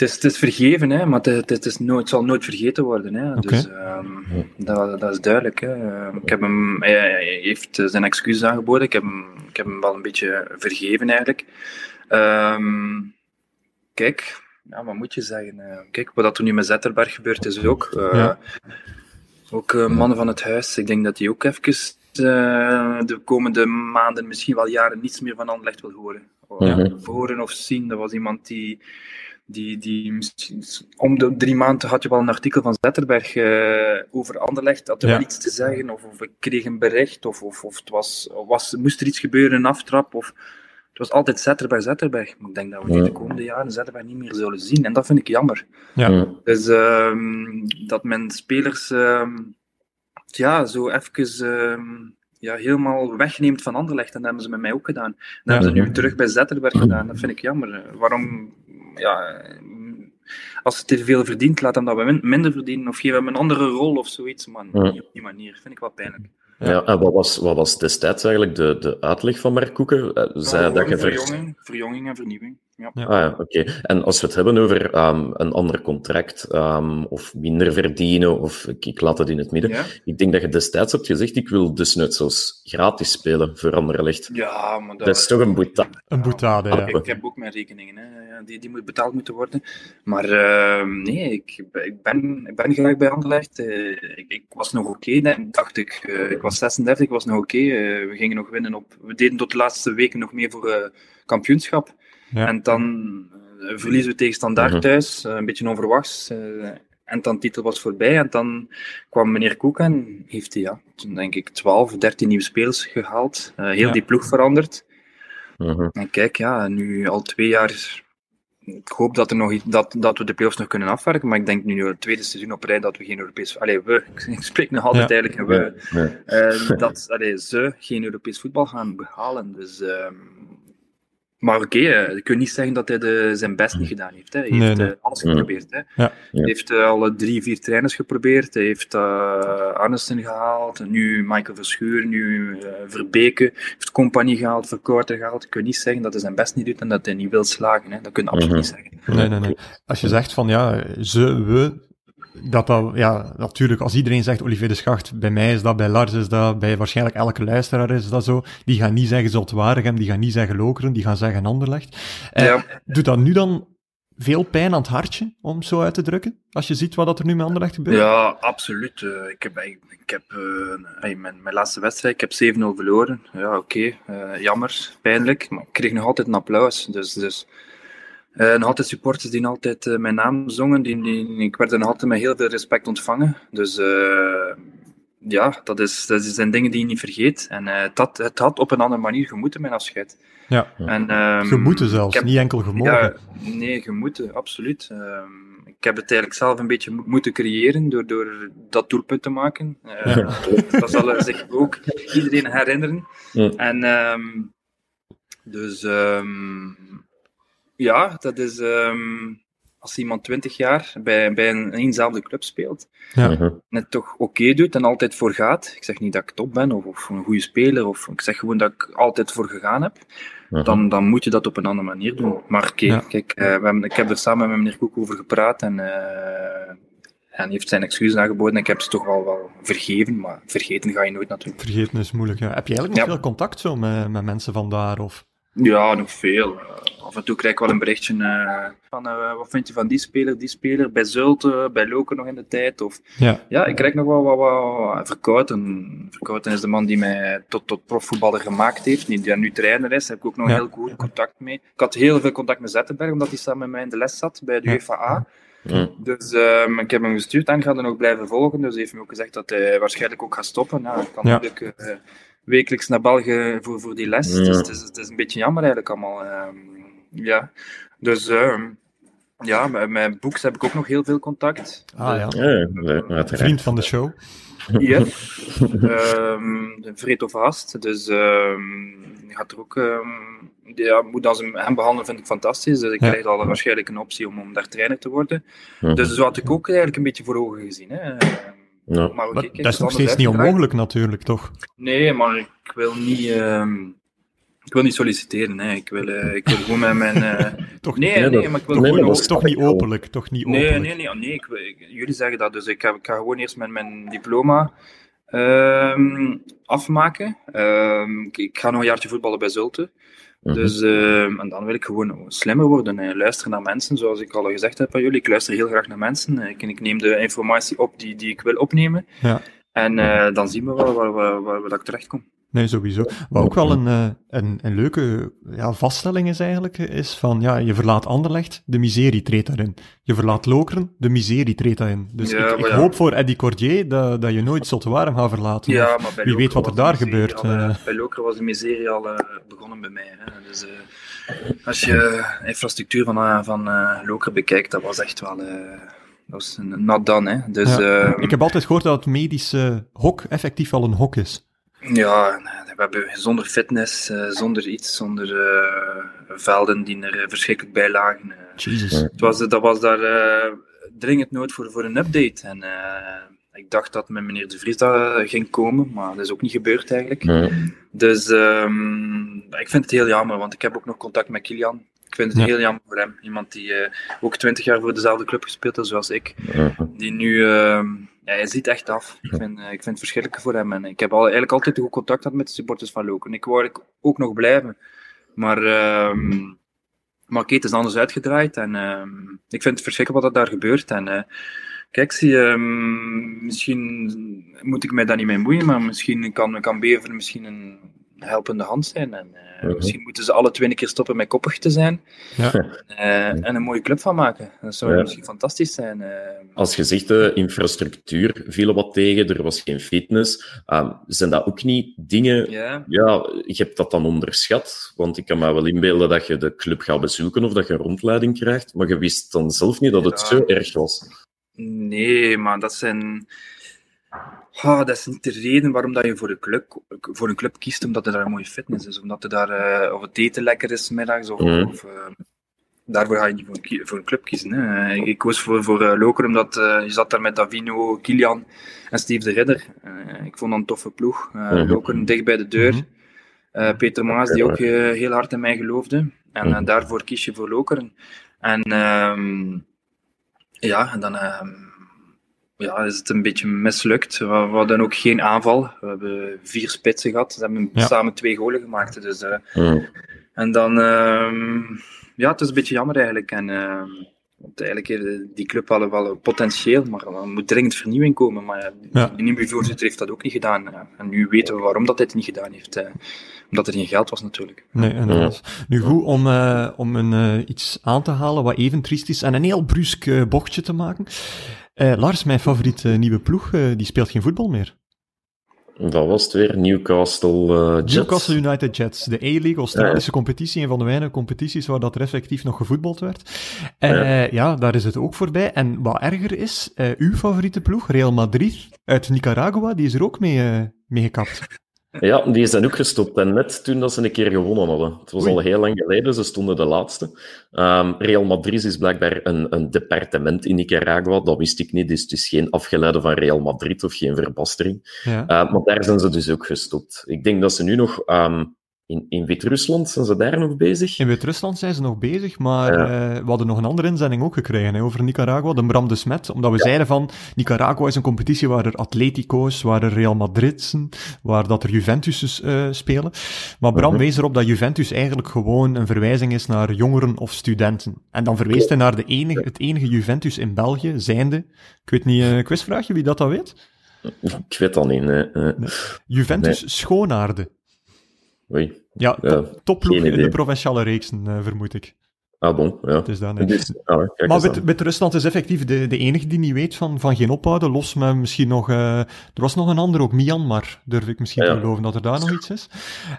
het is, het is vergeven, hè, maar het, het, is nooit, het zal nooit vergeten worden. Hè. Okay. Dus um, dat, dat is duidelijk. Hè. Ik heb hem, hij heeft zijn excuses aangeboden. Ik heb hem, ik heb hem wel een beetje vergeven eigenlijk. Um, kijk, ja, wat moet je zeggen? Kijk, wat er nu met Zetterberg gebeurt is ook. Uh, ja. Ook uh, mannen van het huis. Ik denk dat die ook even uh, de komende maanden, misschien wel jaren, niets meer van Anderlecht wil horen. Ja. Horen of zien. Dat was iemand die die, die, om de drie maanden had je wel een artikel van Zetterberg uh, over Anderlecht, had er ja. wel iets te zeggen, of, of ik kreeg een bericht, of, of, of het was, was, moest er iets gebeuren, een aftrap, of het was altijd Zetterberg, Zetterberg. Maar ik denk dat we ja. de komende jaren Zetterberg niet meer zullen zien, en dat vind ik jammer. Ja. Dus um, dat men spelers um, ja, zo even um, ja, helemaal wegneemt van Anderlecht. En dat hebben ze met mij ook gedaan. Dat ja. hebben ze nu terug bij Zetterberg gedaan. Dat vind ik jammer. Waarom, ja, als ze te veel verdient, laat hem dat we minder verdienen. Of geef hem een andere rol of zoiets. Maar ja. niet op die manier. Vind ik wel pijnlijk. Ja, en wat was, wat was destijds eigenlijk de, de uitleg van Mark Koeken? Zei oh, dat je verjonging, verjonging en vernieuwing. Ja. Ah ja, oké. En als we het hebben over ehm, een ander contract, ehm, of minder verdienen, of ik, ik laat het in het midden. Ja, Ik denk dat je destijds hebt gezegd, ik wil dus net zoals gratis spelen voor Anderlecht. ja maar dat, Dat is toch een boeta. Een boetade, ja. Ik, ik heb ook mijn rekeningen, hè. Ja, die, die moet betaald moeten worden. Maar eh, nee, ik, ik, ben, ik ben graag bij Anderlecht. Eh, ik, ik was nog oké, nee, dacht ik. Eh, ik was 36, ik was nog oké. Eh, we gingen nog winnen op... We deden tot de laatste weken nog mee voor eh, kampioenschap. Ja. En dan eh, verliezen we tegen Standaard Mhm. thuis, eh, een beetje onverwachts. eh, en dan titel was voorbij. En dan kwam meneer Koek en heeft hij, ja, toen denk ik 12, 13 nieuwe spelers gehaald. Eh, heel Ja. die ploeg veranderd. Mhm. En kijk, ja, nu al twee jaar. Ik hoop dat, er nog, iets- dat, dat we de playoffs nog kunnen afwerken, maar ik denk nu het tweede seizoen op rij dat we geen Europees... Allee, we, ik spreek nog altijd Ja. eigenlijk we, Ja. dat allee, ze geen Europees voetbal gaan behalen. Dus, ehm, maar oké, eh, ik kan niet zeggen dat hij de, zijn best niet gedaan heeft. Hè. Hij Nee, heeft nee. eh, alles geprobeerd. Hè. Ja. Ja. Hij heeft eh, alle drie, vier trainers geprobeerd. Hij heeft uh, gehaald, nu Michael Verschuur, nu eh, Verbeke, heeft Compagnie gehaald, Verkorter gehaald. Ik kan niet zeggen dat hij zijn best niet doet en dat hij niet wil slagen. Hè. Dat kun je absoluut Mhm. niet zeggen. Nee, nee, nee. Als je zegt van ja, ze, we, dat dat, ja, natuurlijk, als iedereen zegt Olivier de Schacht, bij mij is dat, bij Lars is dat, bij waarschijnlijk elke luisteraar is dat zo, die gaan niet zeggen Zotwaregem, die gaan niet zeggen Lokeren, die gaan zeggen Anderlecht. Eh, Ja. Doet dat nu dan veel pijn aan het hartje, om zo uit te drukken, als je ziet wat dat er nu met Anderlecht gebeurt? Ja, absoluut. Eh, ik heb, ik, ik heb eh, mijn, mijn laatste wedstrijd, ik heb 7-0 verloren. Ja, oké. eh, jammer, pijnlijk. Maar ik kreeg nog altijd een applaus. Dus, dus eh, nog altijd supporters die altijd eh, mijn naam zongen. Die, die, ik werd er nog altijd met heel veel respect ontvangen. Dus eh, ja, dat, is, dat zijn dingen die je niet vergeet. En eh, het, had, het had op een andere manier gemoeten, mijn afscheid. Ja. En, ehm, Gemoeten zelfs, heb- niet enkel gemogen. ja, nee, gemoeten, absoluut. Ehm, ik heb het eigenlijk zelf een beetje mo- moeten creëren door, door dat doelpunt te maken. Eh, Dat zal zich ook iedereen herinneren. Ja. En ehm, dus ehm, ja, dat is ehm, als iemand 20 jaar bij, bij een eenzelfde club speelt Ja. Mhm. en het toch oké doet en altijd voor gaat. Ik zeg niet dat ik top ben of, of een goede speler, of ik zeg gewoon dat ik altijd voor gegaan heb Mhm. dan, dan moet je dat op een andere manier doen. Maar oké, Ja. kijk, eh, we hebben, ik heb er samen met meneer Koek over gepraat en, eh, en hij heeft zijn excuses aangeboden. En ik heb ze toch wel, wel vergeven, maar vergeten ga je nooit natuurlijk. Vergeten is moeilijk, ja. Heb je eigenlijk nog Ja. veel contact zo met, met mensen van daar, of... Ja, nog veel. Eh, af en toe krijg ik wel een berichtje eh, van eh, wat vind je van die speler, die speler, bij Zulte, bij Loken nog in de tijd. Of, Ja, ja, ik krijg nog wel wat, wat, Verkouten. Verkouten is de man die mij tot, tot profvoetballer gemaakt heeft, die, die nu trainer is. Daar heb ik ook nog Ja. heel goed contact mee. Ik had heel veel contact met Zettenberg, omdat hij samen met mij in de les zat bij de Ja. Mhm. Dus ehm, ik heb hem gestuurd en ga er nog blijven volgen. Dus hij heeft me ook gezegd dat hij waarschijnlijk ook gaat stoppen. Nou, kan Ja. Wekelijks naar België voor, voor die les. Ja. Dus het is, het is een beetje jammer eigenlijk allemaal. ehm, ja, dus ehm, ja, met, met Boeks heb ik ook nog heel veel contact. ah ja. Ja. Vriend van de show. Ja. Ehm, de Vreet of Haast. Dus ehm die gaat er ook. ehm, ja, moet als hem, hem behandelen vind ik fantastisch. Dus ik Ja. krijg al waarschijnlijk een optie om, om daar trainer te worden. Mhm. Dus zo had ik ook eigenlijk een beetje voor ogen gezien. Hè. Ja. Maar, Maar dat is nog steeds niet onmogelijk natuurlijk, toch? Nee, maar ik wil niet. ehm, ik wil niet solliciteren. Hè. Ik, wil, eh, ik wil gewoon met mijn. eh, Toch nee, Nee, nee, dat- maar ik wil nee, gewoon is- Toch niet openlijk, toch niet Nee, openlijk. nee, nee, nee ik, ik- jullie zeggen dat, dus ik, heb, ik ga gewoon eerst mijn, mijn diploma ehm, afmaken. Ehm, ik, ik ga nog een jaartje voetballen bij Zulte. Mhm. Dus, ehm, en dan wil ik gewoon slimmer worden en luisteren naar mensen, zoals ik al gezegd heb aan jullie. Ik luister heel graag naar mensen. Ik, ik neem de informatie op die, die ik wil opnemen. Ja. En eh, dan zien we wel waar, waar, waar, we dat ik terecht kom. Nee, sowieso. Wat ook wel een, eh, een, een leuke ja, vaststelling is eigenlijk, is van, ja, je verlaat Anderlecht, de miserie treedt daarin. Je verlaat Lokeren, de miserie treedt daarin. Dus Ja, ik, ik maar ja. hoop voor Eddie Cordier dat, dat je nooit Zottewarem gaat verlaten. Ja, Of maar bij wie weet wat er daar gebeurt. al, eh, eh. bij Lokeren was de miserie al begonnen bij mij. Hè. Dus, als je de infrastructuur van, van Lokeren bekijkt, dat was echt wel... dat was een not done, hè. Dus Ja. eh, ik heb altijd gehoord dat het medische hok effectief wel een hok is. Ja, nee, we hebben zonder fitness, eh, zonder iets, zonder eh, velden die er eh, verschrikkelijk bij lagen. eh. Jesus. Ja. Het was, dat was daar eh, dringend nood voor, voor een update. En eh, ik dacht dat met meneer De Vries dat eh, ging komen, maar dat is ook niet gebeurd eigenlijk. Dus ehm, ik vind het heel jammer, want ik heb ook nog contact met Kilian. Ik vind het Ja. heel jammer voor hem. Iemand die eh, ook twintig jaar voor dezelfde club gespeeld heeft zoals ik. Die nu, ehm, hij ziet echt af. Ik vind, eh, ik vind het verschrikkelijk voor hem. En ik heb al, eigenlijk altijd goed contact gehad met de supporters van Loken. Ik wou ook nog blijven. Maar, Kate is anders uitgedraaid. En ehm, ik vind het verschrikkelijk wat er daar gebeurt. En eh, kijk, ehm, misschien moet ik mij daar niet mee moeien. Maar misschien kan, kan Bever misschien een helpende hand zijn. En eh, Mhm. misschien moeten ze alle twee een keer stoppen met koppig te zijn. Ja. Eh, en een mooie club van maken. Dat zou Ja. misschien fantastisch zijn. eh. Als je zegt, de infrastructuur viel wat tegen, er was geen fitness. Ehm, zijn dat ook niet dingen... ja. Ja, je hebt dat dan onderschat. Want ik kan me wel inbeelden dat je de club gaat bezoeken of dat je een rondleiding krijgt. Maar je wist dan zelf niet dat het zo erg was. Nee, maar dat zijn. Ah, dat is niet de reden waarom dat je voor een, club, voor een club kiest, omdat er daar een mooie fitness is. Omdat er daar, eh, of het eten lekker is middags. Of, Mhm. of, eh, daarvoor ga je niet voor een, ki- voor een club kiezen. Hè. Ik, ik koos voor, voor Loker, omdat je zat daar met Davino, Kilian en Steve de Ridder. Ik vond dat een toffe ploeg. Mhm. Loker dicht bij de deur. Mhm. Peter Maas, die ook heel hard in mij geloofde. En Mhm. daarvoor kies je voor Lokeren. En ehm, ja, en dan ehm, ja, is het een beetje mislukt. We, we hadden ook geen aanval. We hebben vier spitsen gehad. Ze hebben Ja. samen twee golen gemaakt. Dus, eh, en dan, ehm, ja, het is een beetje jammer eigenlijk. En, ehm, want eigenlijk heeft die club wel, wel potentieel, maar er moet dringend vernieuwing komen. Maar ja, Ja. de nieuwe voorzitter heeft dat ook niet gedaan. En nu weten we waarom dat hij het niet gedaan heeft. eh, omdat er geen geld was natuurlijk. Nee, inderdaad. Nu goed, om, eh, om een, eh, iets aan te halen wat even triest is en een heel brusk eh, bochtje te maken. Eh, Lars, mijn favoriete nieuwe ploeg, eh, die speelt geen voetbal meer. Dat was het weer. Newcastle eh Jets. Newcastle United Jets, de A-League, Australische competitie, een van de weinige competities waar dat er effectief nog gevoetbald werd. Eh, ja. daar is het ook voorbij. En wat erger is, uw favoriete ploeg, Real Madrid, uit Nicaragua, die is er ook mee, mee gekapt. Ja, die zijn ook gestopt. En net toen dat ze een keer gewonnen hadden. Het was Oei. al heel lang geleden, ze stonden de laatste. Ehm, Real Madrid is blijkbaar een, een departement in Nicaragua. Dat wist ik niet, dus het is geen afgeleide van Real Madrid of geen verbastering. Ja. Uh, maar daar zijn ze dus ook gestopt. Ik denk dat ze nu nog ehm, in, in Wit-Rusland zijn ze daar nog bezig. In Wit-Rusland zijn ze nog bezig, maar Ja. eh, we hadden nog een andere inzending ook gekregen hè, over Nicaragua, de Bram de Smet, omdat we zeiden van, Nicaragua is een competitie waar er Atletico's, waar er Real Madrid's, waar dat er Juventus eh, spelen. Maar Bram Mhm. wees erop dat Juventus eigenlijk gewoon een verwijzing is naar jongeren of studenten. En dan verwees hij naar de enige, het enige Juventus in België, zijnde, ik weet niet, een quizvraagje, wie dat dat weet? Ik weet dat niet. nee. Eh, Juventus Schoonaarde. Oei. Ja, Ja, top, topploeg in de provinciale reeksen, eh, vermoed ik. Ah, bon. Ja. Het is dan. Dus, ah, Maar met, met Rusland is effectief de, de enige die niet weet van, van geen ophouden. Los met misschien nog... eh, er was nog een ander ook, Myanmar. Durf ik misschien Ja. te geloven dat er daar nog iets is.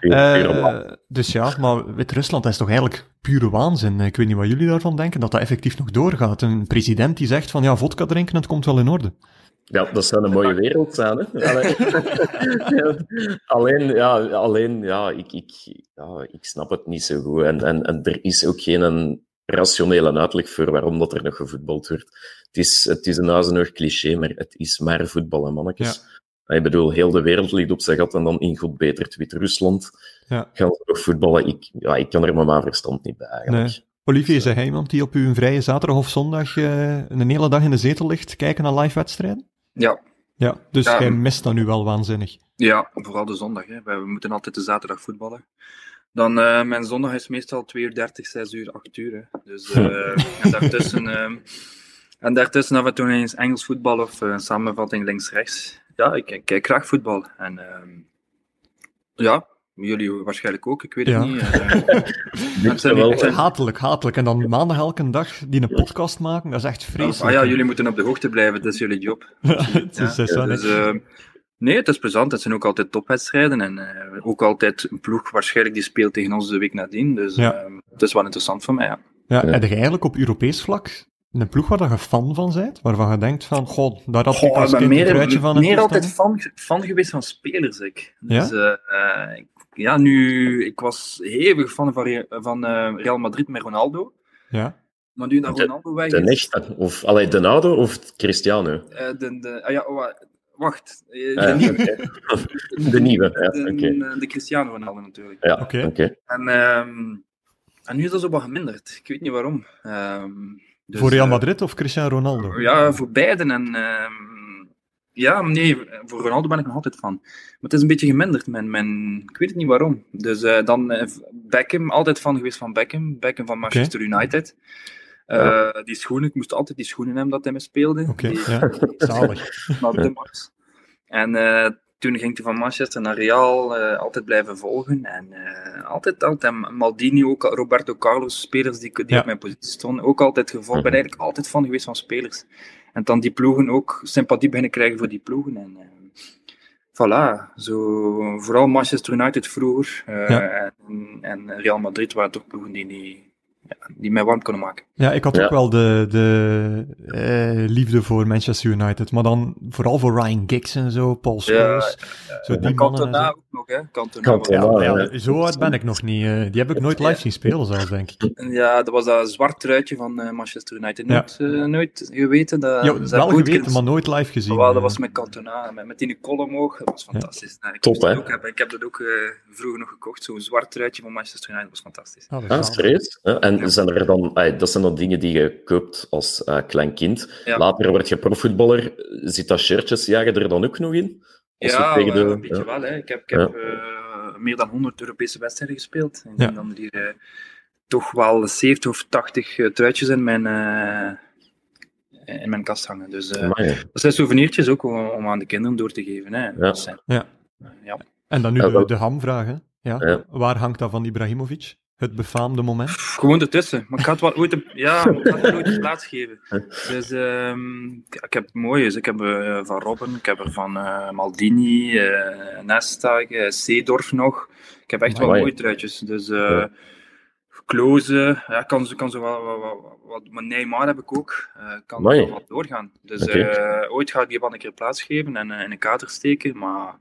Eh, dus ja, maar Wit-Rusland is toch eigenlijk pure waanzin. Ik weet niet wat jullie daarvan denken, dat dat effectief nog doorgaat. Een president die zegt van ja, vodka drinken, het komt wel in orde. Ja, dat zou een mooie wereld zijn, hè? Allee. Ja, alleen, ja, alleen, ja, ik, ik, ja, ik snap het niet zo goed. En, en, en er is ook geen een rationele uitleg voor waarom dat er nog gevoetbald wordt. Het is, het is een huizenhoog cliché, maar het is maar voetbal, hè, mannetjes. Ik bedoel, heel de wereld ligt op zijn gat en dan in goed beter Wit-Rusland Ja. gaan ze nog voetballen. Ik, ja, ik kan er mijn verstand niet bij, eigenlijk. Nee. Olivier, is hij iemand die op uw vrije zaterdag of zondag eh, een hele dag in de zetel ligt, kijken naar live wedstrijden? Ja, Ja, dus Ja. jij mist dat nu wel waanzinnig. Ja, vooral de zondag. Hè. We moeten altijd de zaterdag voetballen. Dan, eh, mijn zondag is meestal 2 uur 30, 6 uur, 8 uur. Hè. Dus, eh, en, daartussen, ehm, en daartussen af en toe eens Engels voetbal of een samenvatting links-rechts. Ja, ik, ik kijk graag voetbal. En ehm, ja, jullie waarschijnlijk ook, ik weet het Ja. niet. eh. Dit zijn wel, niet- Echt hatelijk, hatelijk. En dan maandag elke dag die een podcast maken, dat is echt vreselijk. ah ja, jullie moeten op de hoogte blijven, dat is jullie job. het is, Ja, Dus, eh, nee, het is plezant. Het zijn ook altijd topwedstrijden. En eh, ook altijd een ploeg waarschijnlijk die speelt tegen ons de week nadien. Dus Ja. eh, het is wel interessant voor mij, ja. ja, ja. Heb je eigenlijk op Europees vlak een ploeg waar je fan van bent? Waarvan je denkt van, god, daar had ik als kind een meer, truitje van. meer altijd fan, fan geweest van spelers, ik. Ja? Dus, eh, eh, ik- ja, nu... Ik was hevig fan van, van eh, Real Madrid met Ronaldo. Ja, Maar nu De- Ronaldo weg De echte, of allee, de oude of Cristiano? eh, de, de, ah ja, wa- wacht. Eh, Ah, de ja, nieuwe. oké. De nieuwe, ja, De, oké. de Cristiano Ronaldo natuurlijk. Ja, Oké. En, ehm, En nu is dat zo wat geminderd. Ik weet niet waarom. Ehm, dus, voor Real Madrid of Cristiano Ronaldo? Ja, voor beiden. En, ehm, ja, nee, voor Ronaldo ben ik nog altijd van. Maar het is een beetje geminderd. Mijn, mijn, ik weet het niet waarom. Dus eh, dan eh, Beckham, altijd van geweest van Beckham. Beckham van Manchester United. Eh, Die schoenen, ik moest altijd die schoenen hebben dat hij me speelde. Oké, Die- ja. Zalig. naar de max. En toen ging hij van Manchester naar Real, altijd blijven volgen. En altijd, altijd, Maldini, ook Roberto Carlos, spelers die, die Ja. op mijn positie stonden, ook altijd gevolgd. Ik ben eigenlijk altijd van geweest van spelers. En dan die ploegen ook sympathie beginnen krijgen voor die ploegen. En eh, voilà, zo, vooral Manchester United vroeger eh, Ja. en, en Real Madrid waren toch ploegen die, die, ja, die mij warm konden maken. Ja, ik had Ja. ook wel de, de eh, liefde voor Manchester United, maar dan vooral voor Ryan Giggs en zo, Paul Scholes, zo die En mannen nog, hè? Cantona. Ja, ja. ja, zo oud ben ik nog niet. eh, die heb ik nooit live zien spelen zelfs, denk ik. Ja, dat was dat zwart truitje van eh, Manchester United. Nooit, eh, nooit geweten. Dat, Ja, wel geweten, maar nooit live gezien. Wel, dat eh. was met Cantona, met, met die kool omhoog. Dat was fantastisch. Nou, ik, Top, hè? ook ik heb dat ook eh, vroeger nog gekocht. Zo'n zwart truitje van Manchester United was fantastisch. Ah, dat is? Ja, en Ja. zijn er dan, dat zijn dan dingen die je koopt als eh, klein kind. Ja. Later word je profvoetballer. Zit dat shirtjes, ja, je er dan ook nog in? Ja, wel, een beetje ja. wel. Hè. Ik heb, ik Ja. heb eh, meer dan 100 Europese wedstrijden gespeeld. En Ja. dan hier eh, toch wel 70 of 80 eh, truitjes in mijn, eh, in mijn kast hangen. Dus eh, Amai. dat zijn souvenirtjes ook om, om aan de kinderen door te geven. Hè. Dat zijn- Ja. ja. En dan nu Ja, de, de hamvraag, hè? Ja. Ja. Waar hangt dat van Ibrahimovic? Het befaamde moment? Gewoon ertussen. Maar ik het wel ooit een, ja, ik ga het wel ooit een plaats geven. Dus ehm, ik heb mooie. Ik heb eh, van Robben, ik heb er van eh, Maldini, eh Nesta, Seedorf nog. Ik heb echt wel mooie truitjes. Dus eh Ja. Kloze, ja, kan, kan zo wel, wel- wat, maar Neymar heb ik ook. eh kan wel wat doorgaan. Dus eh, ooit ga ik die wel een keer plaatsgeven en in een kader steken. Maar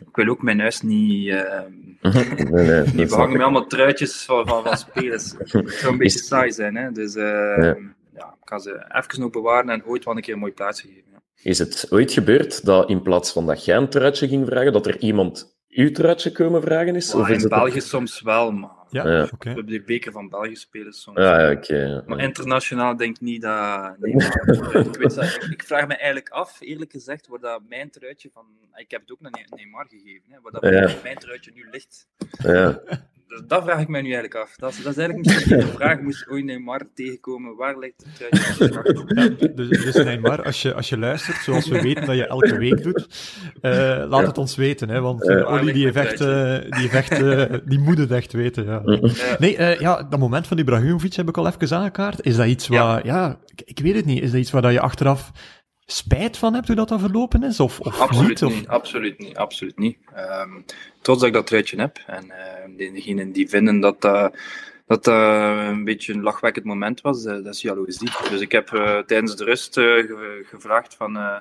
ik wil ook mijn huis niet. nee, nee, die niet behangen met allemaal truitjes van, van, van spelers. Het zou een beetje saai zijn, hè. Dus eh, Ja. ja. ik ga ze even nog bewaren en ooit wel een keer een mooi plaatsje geven. Ja. Is het ooit gebeurd dat in plaats van dat jij een truitje ging vragen, dat er iemand uw truitje komen vragen is? Is in het België soms wel, maar Ja, we hebben de beker van België spelen soms. Ja, ja, oké. Maar internationaal denk ik niet dat... nee, maar ik, weet dat- ik- ik vraag me eigenlijk af, eerlijk gezegd, waar dat mijn truitje van... Ik heb het ook naar Ne- Neymar gegeven, hè, waar dat mijn truitje nu ligt. Ja. Dus dat vraag ik mij nu eigenlijk af. Dat is, dat is eigenlijk misschien de vraag, moest ooit Neymar tegenkomen, waar ligt het? Ja, dus, dus Neymar, als je, als je luistert, zoals we weten dat je elke week doet, eh, laat het ons weten, hè, want. Olly die heeft echt, eh, die, heeft echt eh, die moet het echt weten. Ja. Ja. Nee, eh, ja, dat moment van Ibrahimovic heb ik al even aangekaart. Is dat iets waar, ja, ik, ik weet het niet, is dat iets waar dat je achteraf spijt van hebt hoe dat, dat verlopen is? Of, of Absoluut niet? Of, niet, absoluut niet, absoluut niet. Trots dat ik dat truitje heb. En eh, degenen die vinden dat dat, dat dat een beetje een lachwekkend moment was, eh, dat is jaloezie. Dus ik heb eh, tijdens de rust eh, ge- gevraagd van... eh,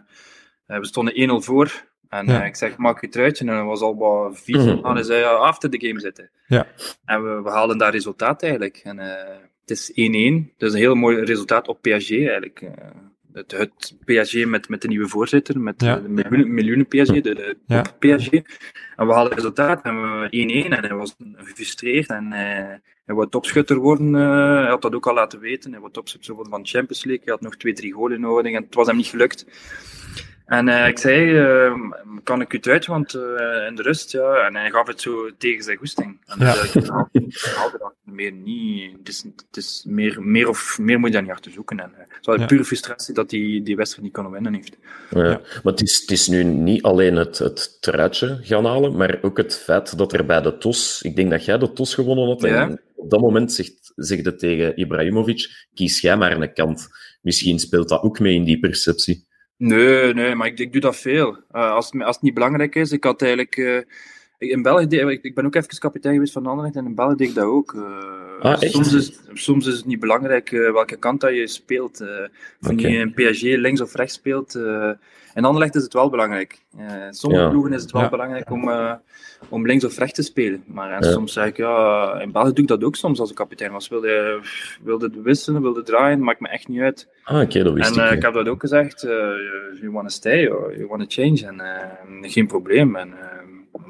eh, we stonden 1-0 voor. En Ja. eh, ik zeg, maak je truitje. En dat was al wat vies. Mhm. En hij zei, ja, after the game zitten. Ja. En we, we haalden daar resultaat eigenlijk. En eh, het is 1-1. Dus een heel mooi resultaat op PSG eigenlijk. Eh, het, het PSG met, met de nieuwe voorzitter, met Ja. de miljoenen, miljoenen PSG, de, de Ja. top PSG. En we hadden resultaat en we 1-1 en hij was gefrustreerd en eh, hij wou topschutter worden. eh, hij had dat ook al laten weten. Hij wou topschutter worden van de Champions League. Hij had nog twee, drie golen nodig en het was hem niet gelukt. En eh, ik zei, eh, kan ik u het uit, want eh, in de rust, ja. En hij gaf het zo tegen zijn goesting. En Ja. dus, ik haalde dat meer niet. Het is, het is meer, meer, of, meer moet je daar niet achter zoeken. En, eh, het was Ja. pure frustratie dat hij die wedstrijd niet kon winnen heeft. Ja. Ja. Maar het is, het is nu niet alleen het, het truitje gaan halen, maar ook het feit dat er bij de TOS, ik denk dat jij de TOS gewonnen had, Ja. en op dat moment zegt, zegt het tegen Ibrahimovic, kies jij maar een kant. Misschien speelt dat ook mee in die perceptie. Nee, nee, maar ik, ik doe dat veel. Eh, als, als het niet belangrijk is, ik had eigenlijk... ik- in België, deed- ik, ik ben ook even kapitein geweest van Anderlecht en in België deed ik dat ook. Eh, Ah, soms, is, soms is het niet belangrijk eh, welke kant dat je speelt. eh of je in PSG links of rechts speelt. eh in Anderlecht is het wel belangrijk. Eh sommige Ja. ploegen is het wel Ja. belangrijk om, eh, om links of rechts te spelen. Maar Ja. soms zeg ik, ja, in België doe ik dat ook soms als ik kapitein was. Wilde, wilde wisselen, wilde draaien, maakt me echt niet uit. Ah, oké, dat wist En ik eh, ik heb dat ook gezegd, you want to stay or you want to change. En geen probleem. En,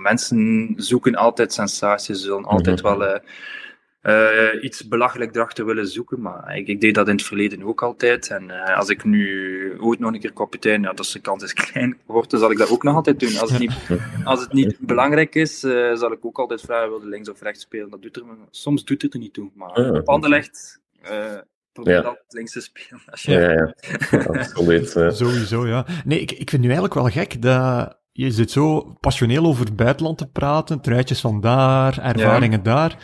mensen zoeken altijd sensaties, ze zullen altijd Mhm. wel eh, uh, iets belachelijk erachter willen zoeken. Maar ik, ik, deed dat in het verleden ook altijd. En uh, als ik nu ooit nog een keer kapitein, ja, dus de kans is klein wordt, dan zal ik dat ook nog altijd doen. Als het niet, als het niet belangrijk is, uh, zal ik ook altijd vragen, wilde links of rechts spelen. Dat doet er, soms doet het er niet toe. Maar op Anderlecht probeer ja. dat links te spelen. Als je... Ja, ja, absoluut. Sowieso, ja. Nee, ik, ik vind nu eigenlijk wel gek dat je zit zo passioneel over het buitenland te praten, truitjes van daar, ervaringen ja. daar.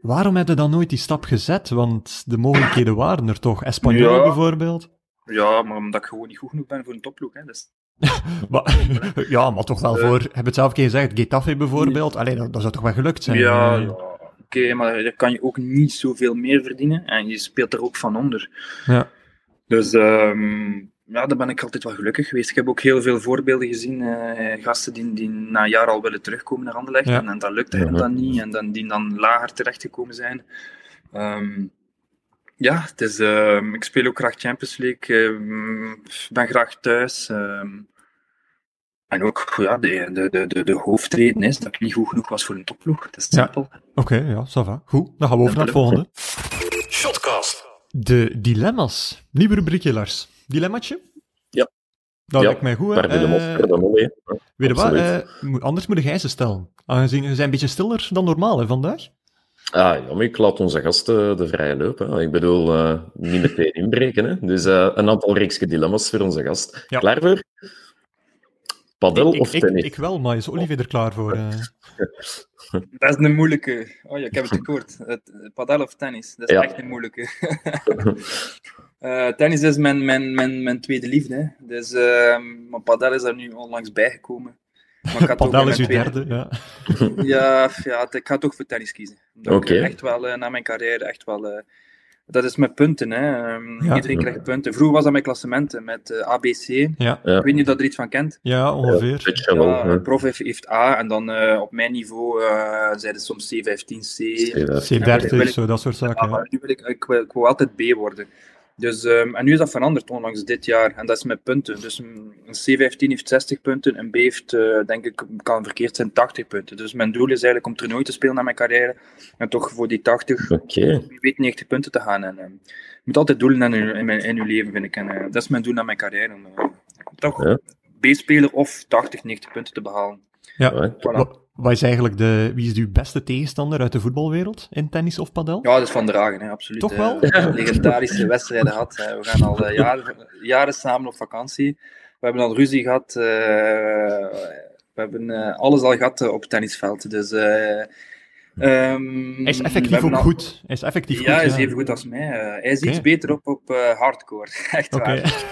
Waarom heb je dan nooit die stap gezet? Want de mogelijkheden waren er toch. Espanyol ja. bijvoorbeeld? Ja, maar omdat ik gewoon niet goed genoeg ben voor een topploeg. Hè. Dus... maar, ja, maar toch wel uh, voor, heb het zelf keer gezegd, Getafe bijvoorbeeld. Alleen dat, dat, zou toch wel gelukt zijn? Ja, ja. oké, okay, maar daar kan je ook niet zoveel meer verdienen. En je speelt er ook van onder. Ja. Dus um, ja, daar ben ik altijd wel gelukkig geweest. Ik heb ook heel veel voorbeelden gezien. Uh, gasten die, die na een jaar al willen terugkomen naar Anderlecht. Ja. En, en dat lukt hen dan niet. En dan, die dan lager terechtgekomen zijn. Um, ja, het is, uh, ik speel ook graag Champions League. Uh, ben graag thuis. Um, en ook ja, de, de, de, de, de hoofdreden is dat ik niet goed genoeg was voor een topploeg. Dat is simpel. Ja. Oké, okay, ja, ça va. Goed, dan gaan we over naar het volgende. Shotcast. De dilemma's. Nieuwe rubriekje, Lars. Dilemmaatje? Ja. Dat ja. lijkt mij goed. Hè? Uh, weet je wat? Uh, anders moet jij ze stellen. Aangezien je zijn een beetje stiller dan normaal hè, vandaag. Ah, ja, maar ik laat onze gasten de vrije loop. Hè. Ik bedoel, uh, niet meteen inbreken. Hè. Dus uh, een aantal reekse dilemma's voor onze gast. Ja. Klaar voor? Padel ik, of ik, tennis? Ik, ik, wel, maar is Olivier er klaar voor? Uh... Dat is een moeilijke. Oh ja, ik heb het gehoord. Padel of tennis? Dat is ja. echt een moeilijke. Uh, tennis is mijn, mijn, mijn, mijn tweede liefde. Hè. Dus, uh, maar padel is er nu onlangs bijgekomen. Maar padel is uw derde, ja. ja, ja, ik ga toch voor tennis kiezen. Oké. Okay. Echt wel, uh, na mijn carrière, echt wel... dat is met punten, hè. Um, ja. Iedereen krijgt punten. Vroeger was dat met klassementen, met ABC. Ja. Ik weet niet of dat er iets van kent. Ja, ongeveer. Ja, prof heeft, heeft A en dan op mijn niveau zeiden soms C15, C... C30, zo, dat soort zaken. Ja, nu wil ik, ik, wil, ik wil altijd B worden. Dus, um, en nu is dat veranderd onlangs dit jaar. En dat is met punten. Dus een C15 heeft 60 punten. Een B heeft, uh, denk ik, kan verkeerd zijn, 80 punten. Dus mijn doel is eigenlijk om toernooi te spelen na mijn carrière. En toch voor die 80, okay. wie weet 90 punten te gaan. En, uh, je moet altijd doelen in, in, in, in je leven, vind ik. En uh, dat is mijn doel na mijn carrière. Om, toch ja. B-speler of 80, 90 punten te behalen. Ja, voilà. Wat is eigenlijk de, wie is uw beste tegenstander uit de voetbalwereld in tennis of padel? Ja, dat is Van Dragen, hè, absoluut. Toch wel? Uh, legendarische wedstrijden gehad. We gaan al uh, jaren, jaren samen op vakantie. We hebben al ruzie gehad. Uh, we hebben alles al gehad op het tennisveld. Dus, um, hij is effectief ook al... goed. Hij is effectief ja, goed. hij is even goed als mij. hij is okay. iets beter op, op hardcore. Echt okay. waar.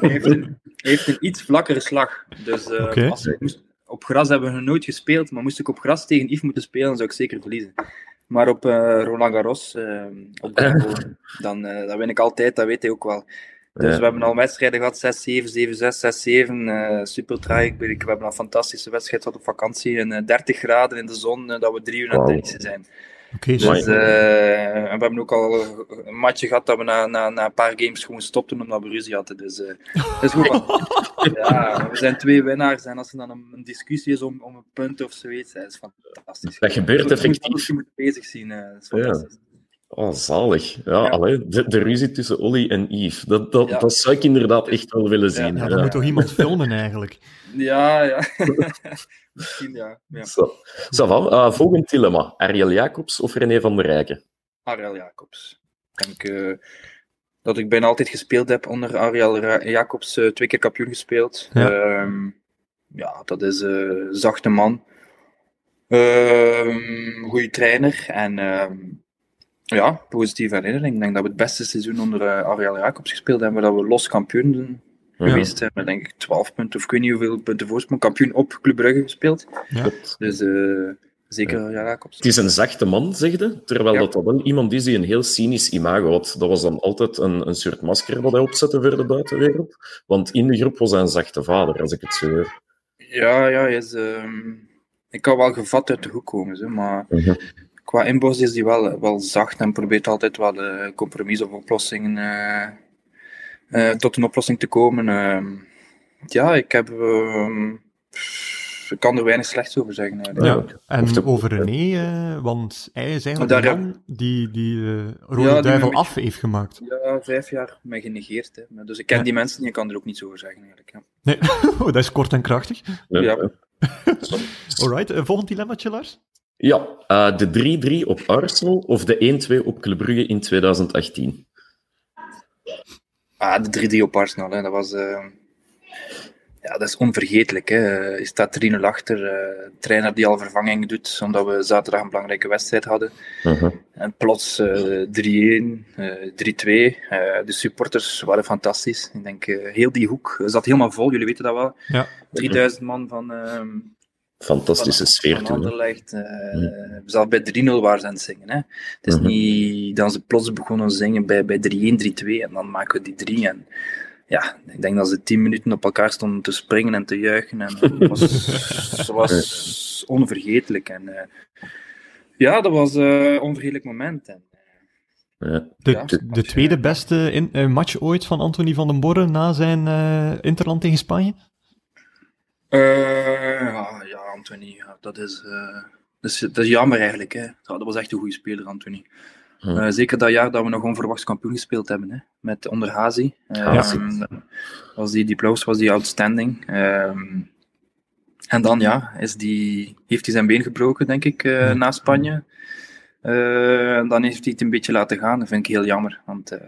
hij, heeft een, hij heeft een iets vlakkere slag. Dus okay. als, op gras hebben we nooit gespeeld, maar moest ik op gras tegen Yves moeten spelen, zou ik zeker verliezen. Maar op uh, Roland Garros, uh, op de dan, uh, dan win ik altijd, dat weet hij ook wel. Dus ja. we hebben al wedstrijden gehad, 6-7, 7-6, 6-7, super traag. We hebben een fantastische wedstrijd gehad op vakantie, in 30 graden in de zon, dat we drie uur aan het tennissen zijn. Okay, dus, uh, we hebben ook al een matje gehad dat we na, na, na een paar games gewoon stopten omdat we ruzie hadden. Dus uh, dat is goed. ja, we zijn twee winnaars en als er dan een, een discussie is om, om een punt of zoiets, dat is fantastisch. Dat gebeurt effectief. Je moet bezig zien. Uh, dat is fantastisch. Ja. Oh, zalig. Ja, ja. Allee, de, de, ruzie tussen Olly en Yves. Dat, dat, ja. dat zou ik inderdaad echt wel willen zien. Ja, dat moet toch iemand filmen eigenlijk? Ja, ja. Misschien ja. ja. Zo. Zo uh, volgend dilemma. Ariel Jacobs of René van der Rijken? Ariel Jacobs. Ik denk uh, dat ik bijna altijd gespeeld heb onder Ariel Jacobs. Uh, twee keer kampioen gespeeld. Ja, um, ja dat is een zachte man. Um, goede trainer. En um, ja, positieve herinnering. Ik denk dat we het beste seizoen onder uh, Ariel Jacobs gespeeld hebben, dat we los kampioen geweest zijn, met denk ik 12 punten of ik weet niet hoeveel punten voorsprong. Kampioen op Club Brugge gespeeld. Ja. Dus uh, zeker Ariel Jacobs. Het is een zachte man, zegde, terwijl ja. dat, wel iemand is die een heel cynisch imago had. Dat was dan altijd een, een soort masker dat hij opzette voor de buitenwereld. Want in de groep was hij een zachte vader, als ik het zo hoor. Ja, ja, hij is... Uh, ik kan wel gevat uit de hoek komen, zo, maar... Uh -huh qua inborst is die wel, wel zacht en probeert altijd wel uh, compromis of oplossingen uh, uh, tot een oplossing te komen. ja, ik heb. ehm, ik kan er weinig slechts over zeggen. Eigenlijk. Ja, en de- over René, eh, want hij is eigenlijk Daar de man die, die eh Rode Ja, Duivel af heeft gemaakt. Ja, vijf jaar mij genegeerd. Hè. Dus ik ken Ja. die mensen niet, ik kan er ook niets over zeggen. Eigenlijk, ja. Nee, oh, dat is kort en krachtig. Ja. Ja. Alright, volgend dilemmaatje, Lars? Ja, eh, de 3-3 op Arsenal of de 1-2 op Club Brugge in 2018? Ah, de 3D op Arsenal, hè. dat was... eh, Ja, dat is onvergetelijk. Hè. Je staat 3-0 achter. eh, trainer die al vervanging doet, omdat we zaterdag een belangrijke wedstrijd hadden. Mhm. En plots eh 3-1, eh 3-2. Eh, de supporters waren fantastisch. Ik denk, eh, heel die hoek zat helemaal vol, jullie weten dat wel. Ja. 3000 man van... ehm, Fantastische van- sfeer van toen. Anderlecht. eh, Zelfs bij 3-0 waren ze aan het zingen. Hè. Het is Mhm. niet dat ze plots begonnen te zingen bij, bij 3-1, 3-2 en dan maken we die 3. En ja, ik denk dat ze 10 minuten op elkaar stonden te springen en te juichen. En dat was, dat was onvergetelijk. En, eh, ja, dat was eh, een onvergetelijk moment. En, Ja. De, Ja. de tweede beste in, eh, match ooit van Anthony van den Borre na zijn eh, interland tegen Spanje? Eh, ja, Anthony, ja, dat, is, eh, dat, is, dat is jammer eigenlijk. Hè. Dat was echt een goede speler, Anthony. Eh, zeker dat jaar dat we nog onverwachts kampioen gespeeld hebben, hè, met onder Hazi. Eh, Hazi. was die, die plaus was die outstanding. Ehm, en dan ja, is die, heeft hij zijn been gebroken, denk ik, eh, na Spanje. En dan heeft hij het een beetje laten gaan. Dat vind ik heel jammer. Want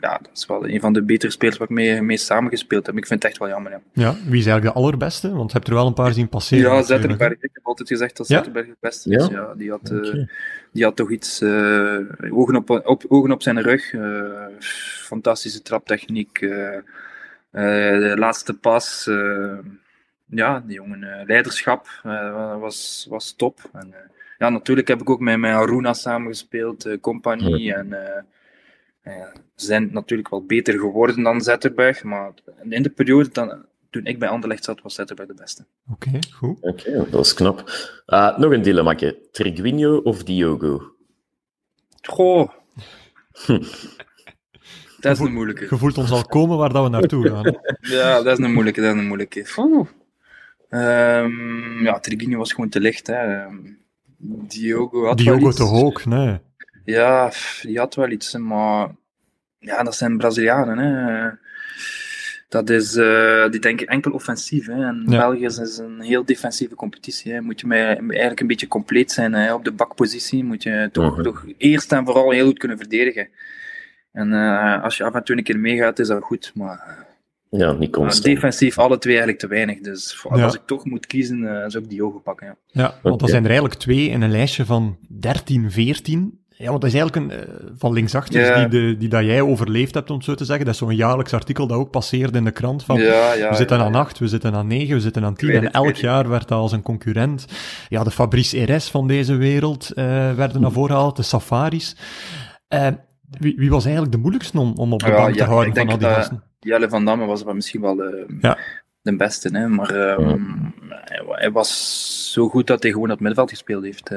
ja, dat is wel een van de betere spelers waar ik mee, mee samengespeeld heb. Ik vind het echt wel jammer. Ja. Ja, wie is eigenlijk de allerbeste? Want je hebt er wel een paar zien passeren. Ja. Zetterberg. Ik heb altijd gezegd dat Ja? Zetterberg het beste is. Ja? Ja, die, had, eh, die had toch iets. eh, ogen, op, op, ogen op zijn rug. eh, fantastische traptechniek. eh, eh, de laatste pas. eh, ja, die jongen. eh, leiderschap eh, was, was top. En, eh, ja, natuurlijk heb ik ook met, met Aruna samengespeeld. eh compagnie. En. Eh, ze zijn natuurlijk wel beter geworden dan Zetterberg. Maar in de periode dan, toen ik bij Anderlecht zat, was Zetterberg de beste. Oké, goed. Oké, dat is knap. Eh, nog een dilemmaatje. Triguinho of Diogo? Goh. Dat is een moeilijke. Je voelt ons al komen waar dat we naartoe gaan. Ja, dat is een moeilijke, dat is een moeilijke. Ehm, ja, Triguinho was gewoon te licht. Hè. Ehm, Diogo had Diogo toch ook? Nee. Ja, die had wel iets, maar ja, dat zijn Brazilianen. Hè. Dat is, eh, die denken enkel offensief. Hè. En Ja. België is een heel defensieve competitie. Hè. Moet je mij eigenlijk een beetje compleet zijn hè. op de bakpositie. Moet je toch, toch eerst en vooral heel goed kunnen verdedigen. En eh, als je af en toe een keer meegaat, is dat goed. Maar Ja, niet constant. defensief alle twee eigenlijk te weinig. Dus Ja. als ik toch moet kiezen, eh, zou ik Diogo pakken. Ja. Ja, want Oké. dat zijn er eigenlijk twee in een lijstje van 13, 14. Ja, want dat is eigenlijk een, eh, van linksachter die, de, die dat jij overleefd hebt, om het zo te zeggen. Dat is zo'n jaarlijks artikel dat ook passeerde in de krant van ja, ja, we zitten ja, aan. 8, we zitten aan 9, we zitten aan 10. Ik weet En het, elk jaar werd dat als een concurrent. Ja, de Fabrice Eres van deze wereld eh, werden naar voren gehaald, de Safaris. Eh, wie, wie was eigenlijk de moeilijkste om, om op de bank te houden van al die dat- gasten? Jelle van Damme was misschien wel de, beste. Hè? Maar ehm, hij, wa- hij was zo goed dat hij gewoon op het middenveld gespeeld heeft.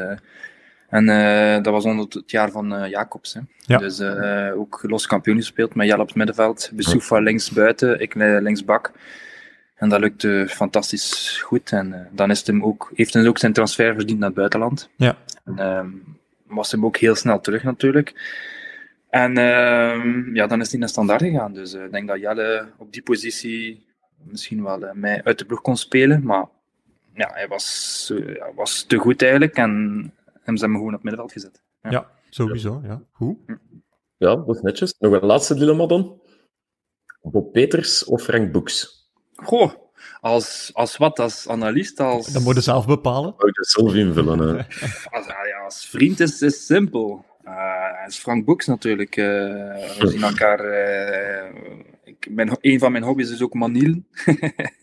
En eh, dat was onder het jaar van eh, Jacobs. Hè? Ja. Dus eh, ook los kampioen gespeeld met Jelle op het middenveld. Besoufa links buiten, ik links bak. En dat lukte fantastisch goed. En dan is hem ook, heeft hij ook zijn transfer verdiend naar het buitenland. Ja. En ehm, was hem ook heel snel terug natuurlijk. En ehm, ja, dan is hij naar standaard gegaan. Dus ik denk dat Jelle op die positie misschien wel eh, mij uit de ploeg kon spelen. Maar ja, hij was, was te goed eigenlijk. En hem zijn hem gewoon op het middenveld gezet. Ja. Ja, sowieso. Ja. Hoe? Ja, dat is netjes. Nog een laatste dilemma dan. Bob Peters of Frank Boeks? Goh, als, als wat? Als analist? Als, Dat moet je zelf bepalen. Ik dat zelf invullen? hè? als, ja, als vriend is het simpel. Eh, is Frank Boeks natuurlijk. eh, we zien elkaar. eh, ik, mijn, een van mijn hobby's is ook manielen.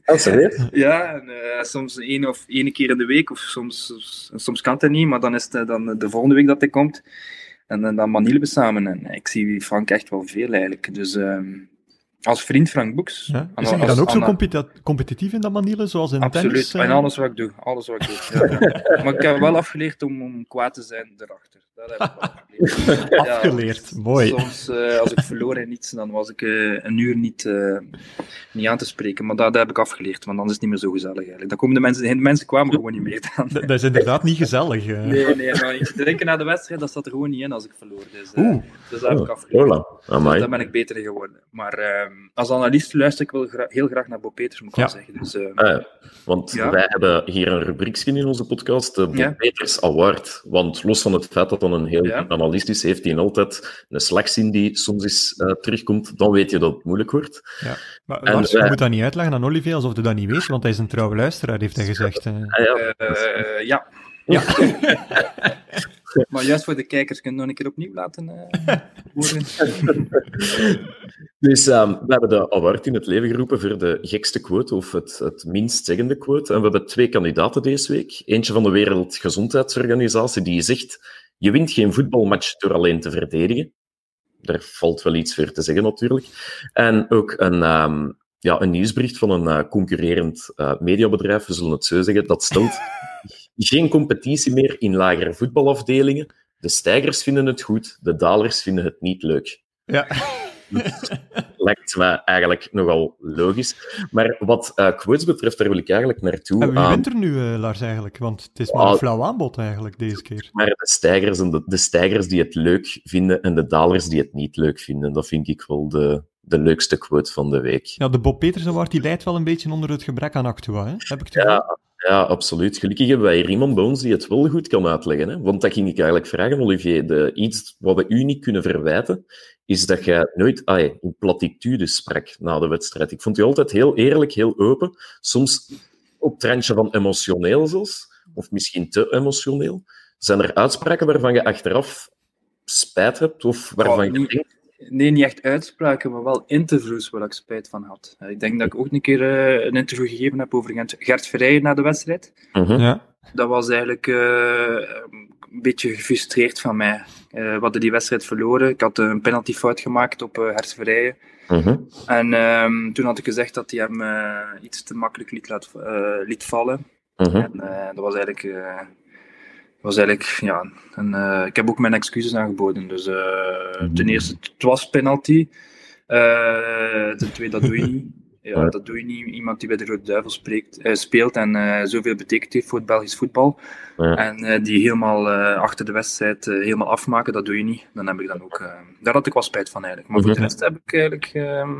Serieus? Ja, en, eh, soms één of één keer in de week, of soms, soms kan het niet, maar dan is het eh, dan de volgende week dat hij komt. En, dan dan manielen we samen. En ik zie Frank echt wel veel eigenlijk. Dus ehm, Als vriend Frank Boeks. Ja. Is als- dan ook zo competi- competitief in dat manier, zoals in Absoluut, tennis? eh? en alles wat ik doe. Alles wat ik doe. Ja, ja. Maar ik heb wel afgeleerd om, om kwaad te zijn erachter. Heb ik afgeleerd. Ja, Afgeleerd, mooi. Soms, eh, als ik verloor in iets, dan was ik eh, een uur niet, eh, niet aan te spreken. Maar dat, dat heb ik afgeleerd, want dan is het niet meer zo gezellig eigenlijk. Dan komen de mensen, de mensen kwamen gewoon niet meer dan. Dat, is inderdaad niet gezellig. Nee, nee, maar drinken na de wedstrijd, dat zat er gewoon niet in als ik verloor. Dus, eh, Oeh. dus dat heb ik afgeleerd. Voilà. Amai. Daar ben ik beter in geworden. Maar ehm, als analist luister ik wel gra- heel graag naar Bob Peters, moet ik Ja. wel zeggen. Dus, eh, Ah, ja. Want wij hebben hier een rubriekje in onze podcast, de Bob. Peters Award. Want los van het feit dat dan een heel Ja. goed analist is, heeft hij altijd een slagzin die soms eens eh, terugkomt. Dan weet je dat het moeilijk wordt. Maar En Lars, je moet dat niet uitleggen aan Olivier alsof hij dat niet weet, want hij is een trouwe luisteraar, heeft hij gezegd. eh. Ah, ja. eh, ja. Ja. maar juist voor de kijkers, kun je nog een keer opnieuw laten eh, horen? Dus ehm, we hebben de award in het leven geroepen voor de gekste quote, of het, het minst zeggende quote. En we hebben twee kandidaten deze week. Eentje van de Wereldgezondheidsorganisatie, die zegt, je wint geen voetbalmatch door alleen te verdedigen. Daar valt wel iets voor te zeggen, natuurlijk. En ook een, ehm, ja, een nieuwsbericht van een eh, concurrerend eh, mediabedrijf, we zullen het zo zeggen, dat stelt geen competitie meer in lagere voetbalafdelingen. De stijgers vinden het goed, de dalers vinden het niet leuk Ja. lijkt me eigenlijk nogal logisch. Maar wat eh, quotes betreft, daar wil ik eigenlijk naartoe. En wie aan. wint er nu, eh, Lars, eigenlijk? Want het is maar een flauw aanbod, eigenlijk, deze keer. Maar de stijgers, en de, de stijgers die het leuk vinden en de dalers die het niet leuk vinden, dat vind ik wel de, de leukste quote van de week. Ja, de Bob Peters Award die leidt wel een beetje onder het gebrek aan actua, hè? heb ik het. Ja, ja, absoluut. Gelukkig hebben wij hier iemand bij ons die het wel goed kan uitleggen. Hè? Want dat ging ik eigenlijk vragen, Olivier. De, iets wat we u niet kunnen verwijten, is dat jij nooit ai, in platitudes sprak na de wedstrijd. Ik vond u altijd heel eerlijk, heel open. Soms op het randje van emotioneel zelfs, of misschien te emotioneel. Zijn er uitspraken waarvan je achteraf spijt hebt, of waarvan Oh, je denkt... Nee, niet echt uitspraken, maar wel interviews waar ik spijt van had. Eh, Ik denk dat ik ook een keer eh, een interview gegeven heb over Gert Verrijen na de wedstrijd. Mhm, Ja. Dat was eigenlijk eh, een beetje gefrustreerd van mij. Eh, we hadden die wedstrijd verloren. Ik had een penaltyfout gemaakt op eh Gert Verrijen. mhm, En ehm, toen had ik gezegd dat hij hem iets te makkelijk liet, laat, eh, liet vallen. mhm. En eh, dat was eigenlijk, eh, was eigenlijk ja, een, eh, ik heb ook mijn excuses aangeboden. Dus eh, ten eerste, het was penalty. Eh, ten tweede, dat doe je niet. Ja, dat doe je niet. Iemand die bij de Rode Duivel spreekt, speelt en zoveel betekent heeft voor het Belgisch voetbal. Ja. En die helemaal achter de wedstrijd helemaal afmaken, dat doe je niet. Dan heb ik dan ook... daar had ik wel spijt van eigenlijk. Maar voor de Mhm. rest heb ik eigenlijk... ehm,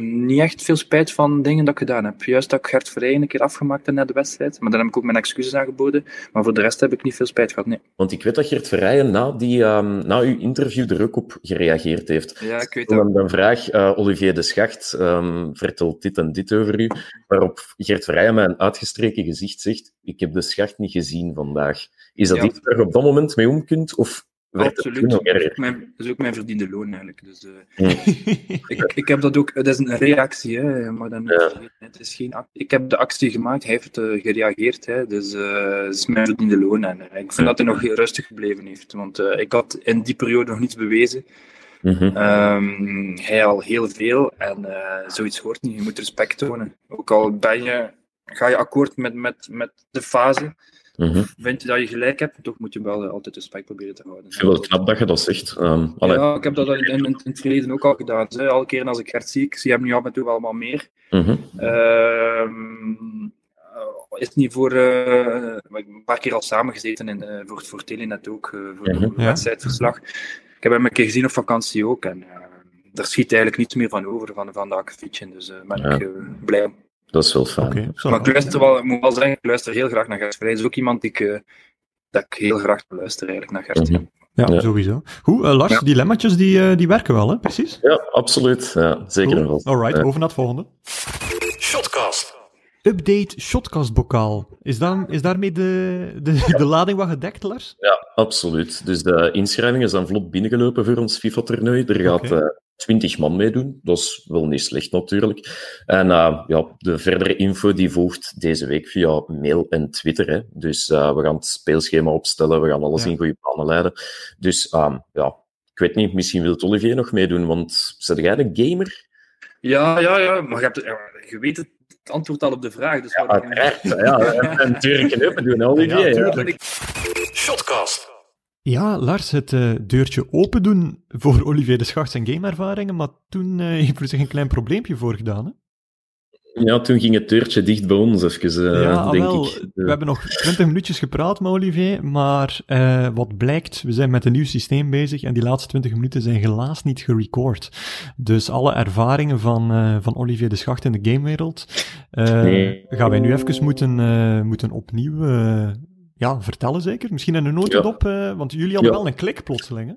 niet echt veel spijt van dingen dat ik gedaan heb. Juist dat ik Gert Verrijen een keer afgemaakt heb na de wedstrijd. Maar dan heb ik ook mijn excuses aangeboden. Maar voor de rest heb ik niet veel spijt gehad, nee. Want ik weet dat Gert Verrijen na, die, ehm, na uw interview er ook op gereageerd heeft. Ja, ik weet dat. dan vraag eh, Olivier de Schacht, ehm, vertelt dit en dit over u, waarop Gert Verrijen met een uitgestreken gezicht zegt, ik heb de Schacht niet gezien vandaag. Is dat Ja. iets waar je op dat moment mee om kunt, of Absoluut. Dat is, ook mijn, dat is ook mijn verdiende loon eigenlijk. Dus, eh, ik, ik heb dat ook, het is een reactie, hè, maar dan Ja. het is geen ac- Ik heb de actie gemaakt, hij heeft uh, gereageerd, hè, dus uh, het is mijn verdiende loon. En ik vind dat hij nog rustig gebleven heeft, want ik had in die periode nog niets bewezen. Mm -hmm. um, hij al heel veel en zoiets hoort niet. Je moet respect tonen. Ook al ben je, ga je akkoord met, met, met de fase. Mm -hmm. Vind je dat je gelijk hebt, toch moet je wel altijd respect proberen te houden. Ik vind het knap dat je dat zegt. Um, ja, ik heb dat in, in, in, het verleden ook al gedaan. Hè. Alle keren als ik Gert zie, ik zie hem nu af en toe wel wat meer. Mm -hmm. uh, is niet voor uh, een paar keer al samengezeten in, uh, voor, voor Telenet ook, uh, voor Mhm. mm -hmm. wedstrijdverslag. Ik heb hem een keer gezien op vakantie ook en daar schiet eigenlijk niets meer van over, van, van dat akkefietje. Dus daar ben Ja. ik blij om. Dat is wel fijn. Okay, maar ik luister wel, ik moet wel zeggen, ik luister heel graag naar Gert Vrij. Is ook iemand die ik, dat ik heel graag luister eigenlijk naar Gert. Mm -hmm. Ja, ja, sowieso. Goed, uh, Lars, ja. dilemma's die, uh, die werken wel, hè? Precies? Ja, absoluut. Ja, zeker cool. wel. Alright, ja. over naar het volgende. Shotcast. Update Shotcast-bokaal. Is, daar, is daarmee de, de, de lading wat gedekt, Lars? Ja, absoluut. Dus de inschrijvingen zijn vlot binnengelopen voor ons FIFA-toernooi. Er gaat okay. uh, 20 man meedoen. Dat is wel niet slecht natuurlijk. En uh, ja, de verdere info die volgt deze week via mail en Twitter. Hè. Dus uh, we gaan het speelschema opstellen, we gaan alles ja. in goede banen leiden. Dus um, ja, ik weet niet, misschien wil Olivier nog meedoen, want zet jij de gamer? Ja, ja, ja, maar je, hebt, je weet het antwoord al op de vraag. Dus ja, uiteraard. Ja, en deuren open doen, Olivier. Ja, tuurlijk. Shotcast. Ja, Lars, het uh, deurtje open doen voor Olivier de Schacht zijn gameervaringen, maar toen uh, heeft er zich een klein probleempje voor gedaan, hè? Ja, toen ging het deurtje dicht bij ons, even, uh, ja, denk wel, ik. We hebben nog twintig minuutjes gepraat met Olivier, maar uh, wat blijkt, we zijn met een nieuw systeem bezig en die laatste twintig minuten zijn helaas niet gerecord. Dus alle ervaringen van, uh, van Olivier de Schacht in de gamewereld nee. gaan wij nu even moeten, moeten opnieuw ja, vertellen, zeker? Misschien in een notendop, ja. want jullie hadden ja. wel een klik plotseling, hè?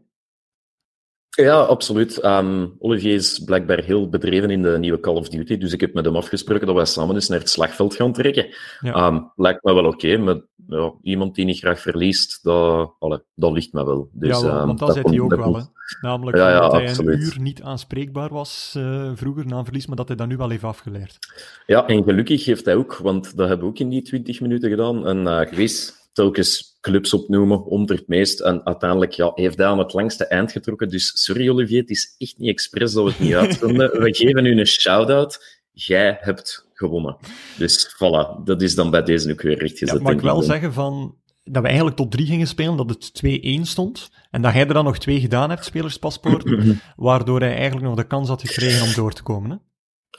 Ja, absoluut. Um, Olivier is blijkbaar heel bedreven in de nieuwe Call of Duty, dus ik heb met hem afgesproken dat wij samen eens naar het slagveld gaan trekken. Ja. Um, lijkt me wel oké, maar ja, iemand die niet graag verliest, dat, alle, dat ligt me wel. Dus, ja, wel, want dat, zei hij ook wel, hè? Namelijk ja, dat hij absoluut. een uur niet aanspreekbaar was uh, vroeger na een verlies, maar dat hij dat nu wel heeft afgeleerd. Ja, en gelukkig heeft hij ook, want dat hebben we ook in die 20 minuten gedaan, een uh, quiz telkens clubs opnoemen, onder het meest. En uiteindelijk ja, heeft hij aan het langste eind getrokken. Dus sorry Olivier, het is echt niet expres dat we het niet uitvinden. we geven u een shout-out. Jij hebt gewonnen. Dus voilà, dat is dan bij deze ook weer rechtgezet. Ja, mag ik wel zeggen van, dat we eigenlijk tot drie gingen spelen, dat het 2-1 stond. En dat hij er dan nog twee gedaan hebt, spelerspaspoort, waardoor hij eigenlijk nog de kans had gekregen om door te komen. Hè?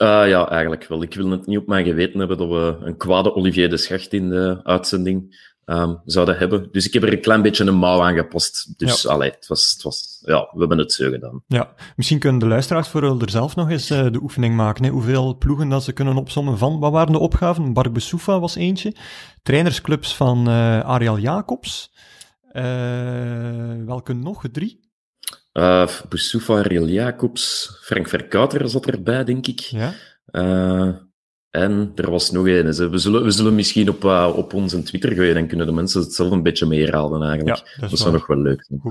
Uh, ja, eigenlijk wel. Ik wil het niet op mijn geweten hebben dat we een kwade Olivier de Schacht in de uitzending um, zouden hebben. Dus ik heb er een klein beetje een mouw aangepast. Dus ja. allee, het was, het was, ja, we hebben het zo gedaan. Ja, misschien kunnen de luisteraars voor er zelf nog eens uh, de oefening maken. Hè? Hoeveel ploegen dat ze kunnen opzommen van. Wat waren de opgaven? Bark Besoufa was eentje. Trainersclubs van uh, Ariel Jacobs. Uh, welke nog? Drie? Uh, Boussoufa, Ariel Jacobs, Frank Verkouter zat erbij, denk ik. Ja. En er was nog een. We zullen, we zullen misschien op, uh, op onze Twitter gooien, dan kunnen de mensen het zelf een beetje meerhalen eigenlijk. Ja, dat, dat zou nog wel leuk zijn.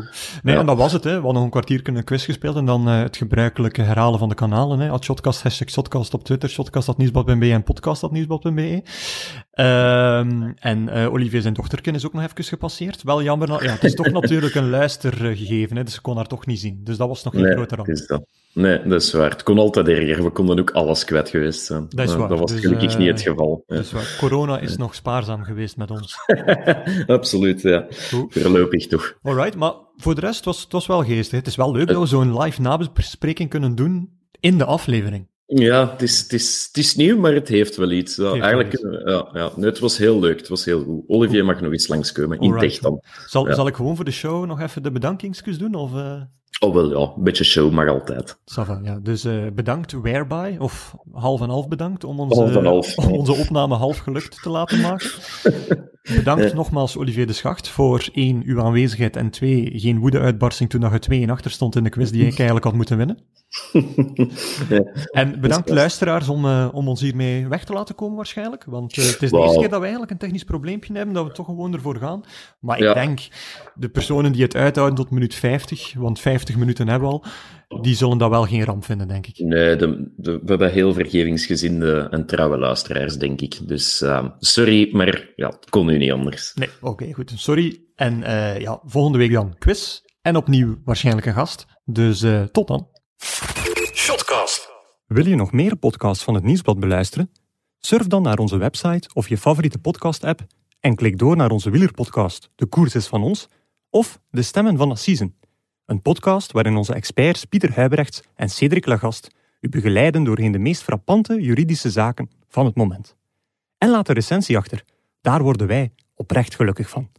Nee, ja. en dat was het. Hè. We hadden nog een kwartier kunnen quiz gespeeld en dan uh, het gebruikelijke herhalen van de kanalen. Hè. At shotcast, hashtag shotcast op Twitter, shotcast.nieuwsblad.be en podcast.nieuwsblad.be. Um, en uh, Olivier zijn dochterken is ook nog even gepasseerd. Wel jammer, ja, het is toch natuurlijk een luistergegeven, hè, dus ze kon haar toch niet zien. Dus dat was nog geen nee, grote ramp. Is dat. Nee, dat is waar. Het kon altijd erger. We konden ook alles kwijt geweest zijn. Dat is waar. Dat was dus, gelukkig uh, niet het geval. Dat is waar. Corona is nog spaarzaam geweest met ons. Absoluut, ja. Goed. Voorlopig toch. Alright, maar voor de rest, het was, het was wel geestig. Het is wel leuk dat we zo'n live nabespreking kunnen doen in de aflevering. Ja, het is, het, is, het is nieuw, maar het heeft wel iets. Ja, heeft eigenlijk, iets. Ja, ja. Nee, het was heel leuk. Het was heel goed. Olivier mag nog eens langskomen, in tech dan. Zal, ja. zal ik gewoon voor de show nog even de bedankingskus doen? Of, uh... Oh, wel ja. Een beetje show mag altijd. Sava, ja. Dus uh, bedankt Whereby, of half en half bedankt, om onze, half half. om onze opname half gelukt te laten maken. Bedankt ja. nogmaals Olivier de Schacht voor één, uw aanwezigheid en twee, geen woede-uitbarsting toen je twee in achter stond in de quiz die ik eigenlijk had moeten winnen. ja. En bedankt luisteraars om, uh, om ons hiermee weg te laten komen waarschijnlijk, want uh, het is de wow. eerste keer dat we eigenlijk een technisch probleempje hebben, dat we toch gewoon ervoor gaan. Maar ik ja. denk, de personen die het uithouden tot minuut 50, want 50 minuten hebben we al, die zullen dat wel geen ramp vinden, denk ik. Nee, de, de, we hebben heel vergevingsgezinde en trouwe luisteraars, denk ik. Dus uh, sorry, maar ja, het kon nu niet anders. Nee, oké, okay, goed. Sorry. En uh, ja, volgende week dan quiz. En opnieuw waarschijnlijk een gast. Dus uh, tot dan. Shotcast. Wil je nog meer podcasts van het Nieuwsblad beluisteren? Surf dan naar onze website of je favoriete podcast-app en klik door naar onze wielerpodcast De Koers is van ons of De Stemmen van Assisen. Een podcast waarin onze experts Pieter Huibrechts en Cedric Lagast u begeleiden doorheen de meest frappante juridische zaken van het moment. En laat een recensie achter. Daar worden wij oprecht gelukkig van.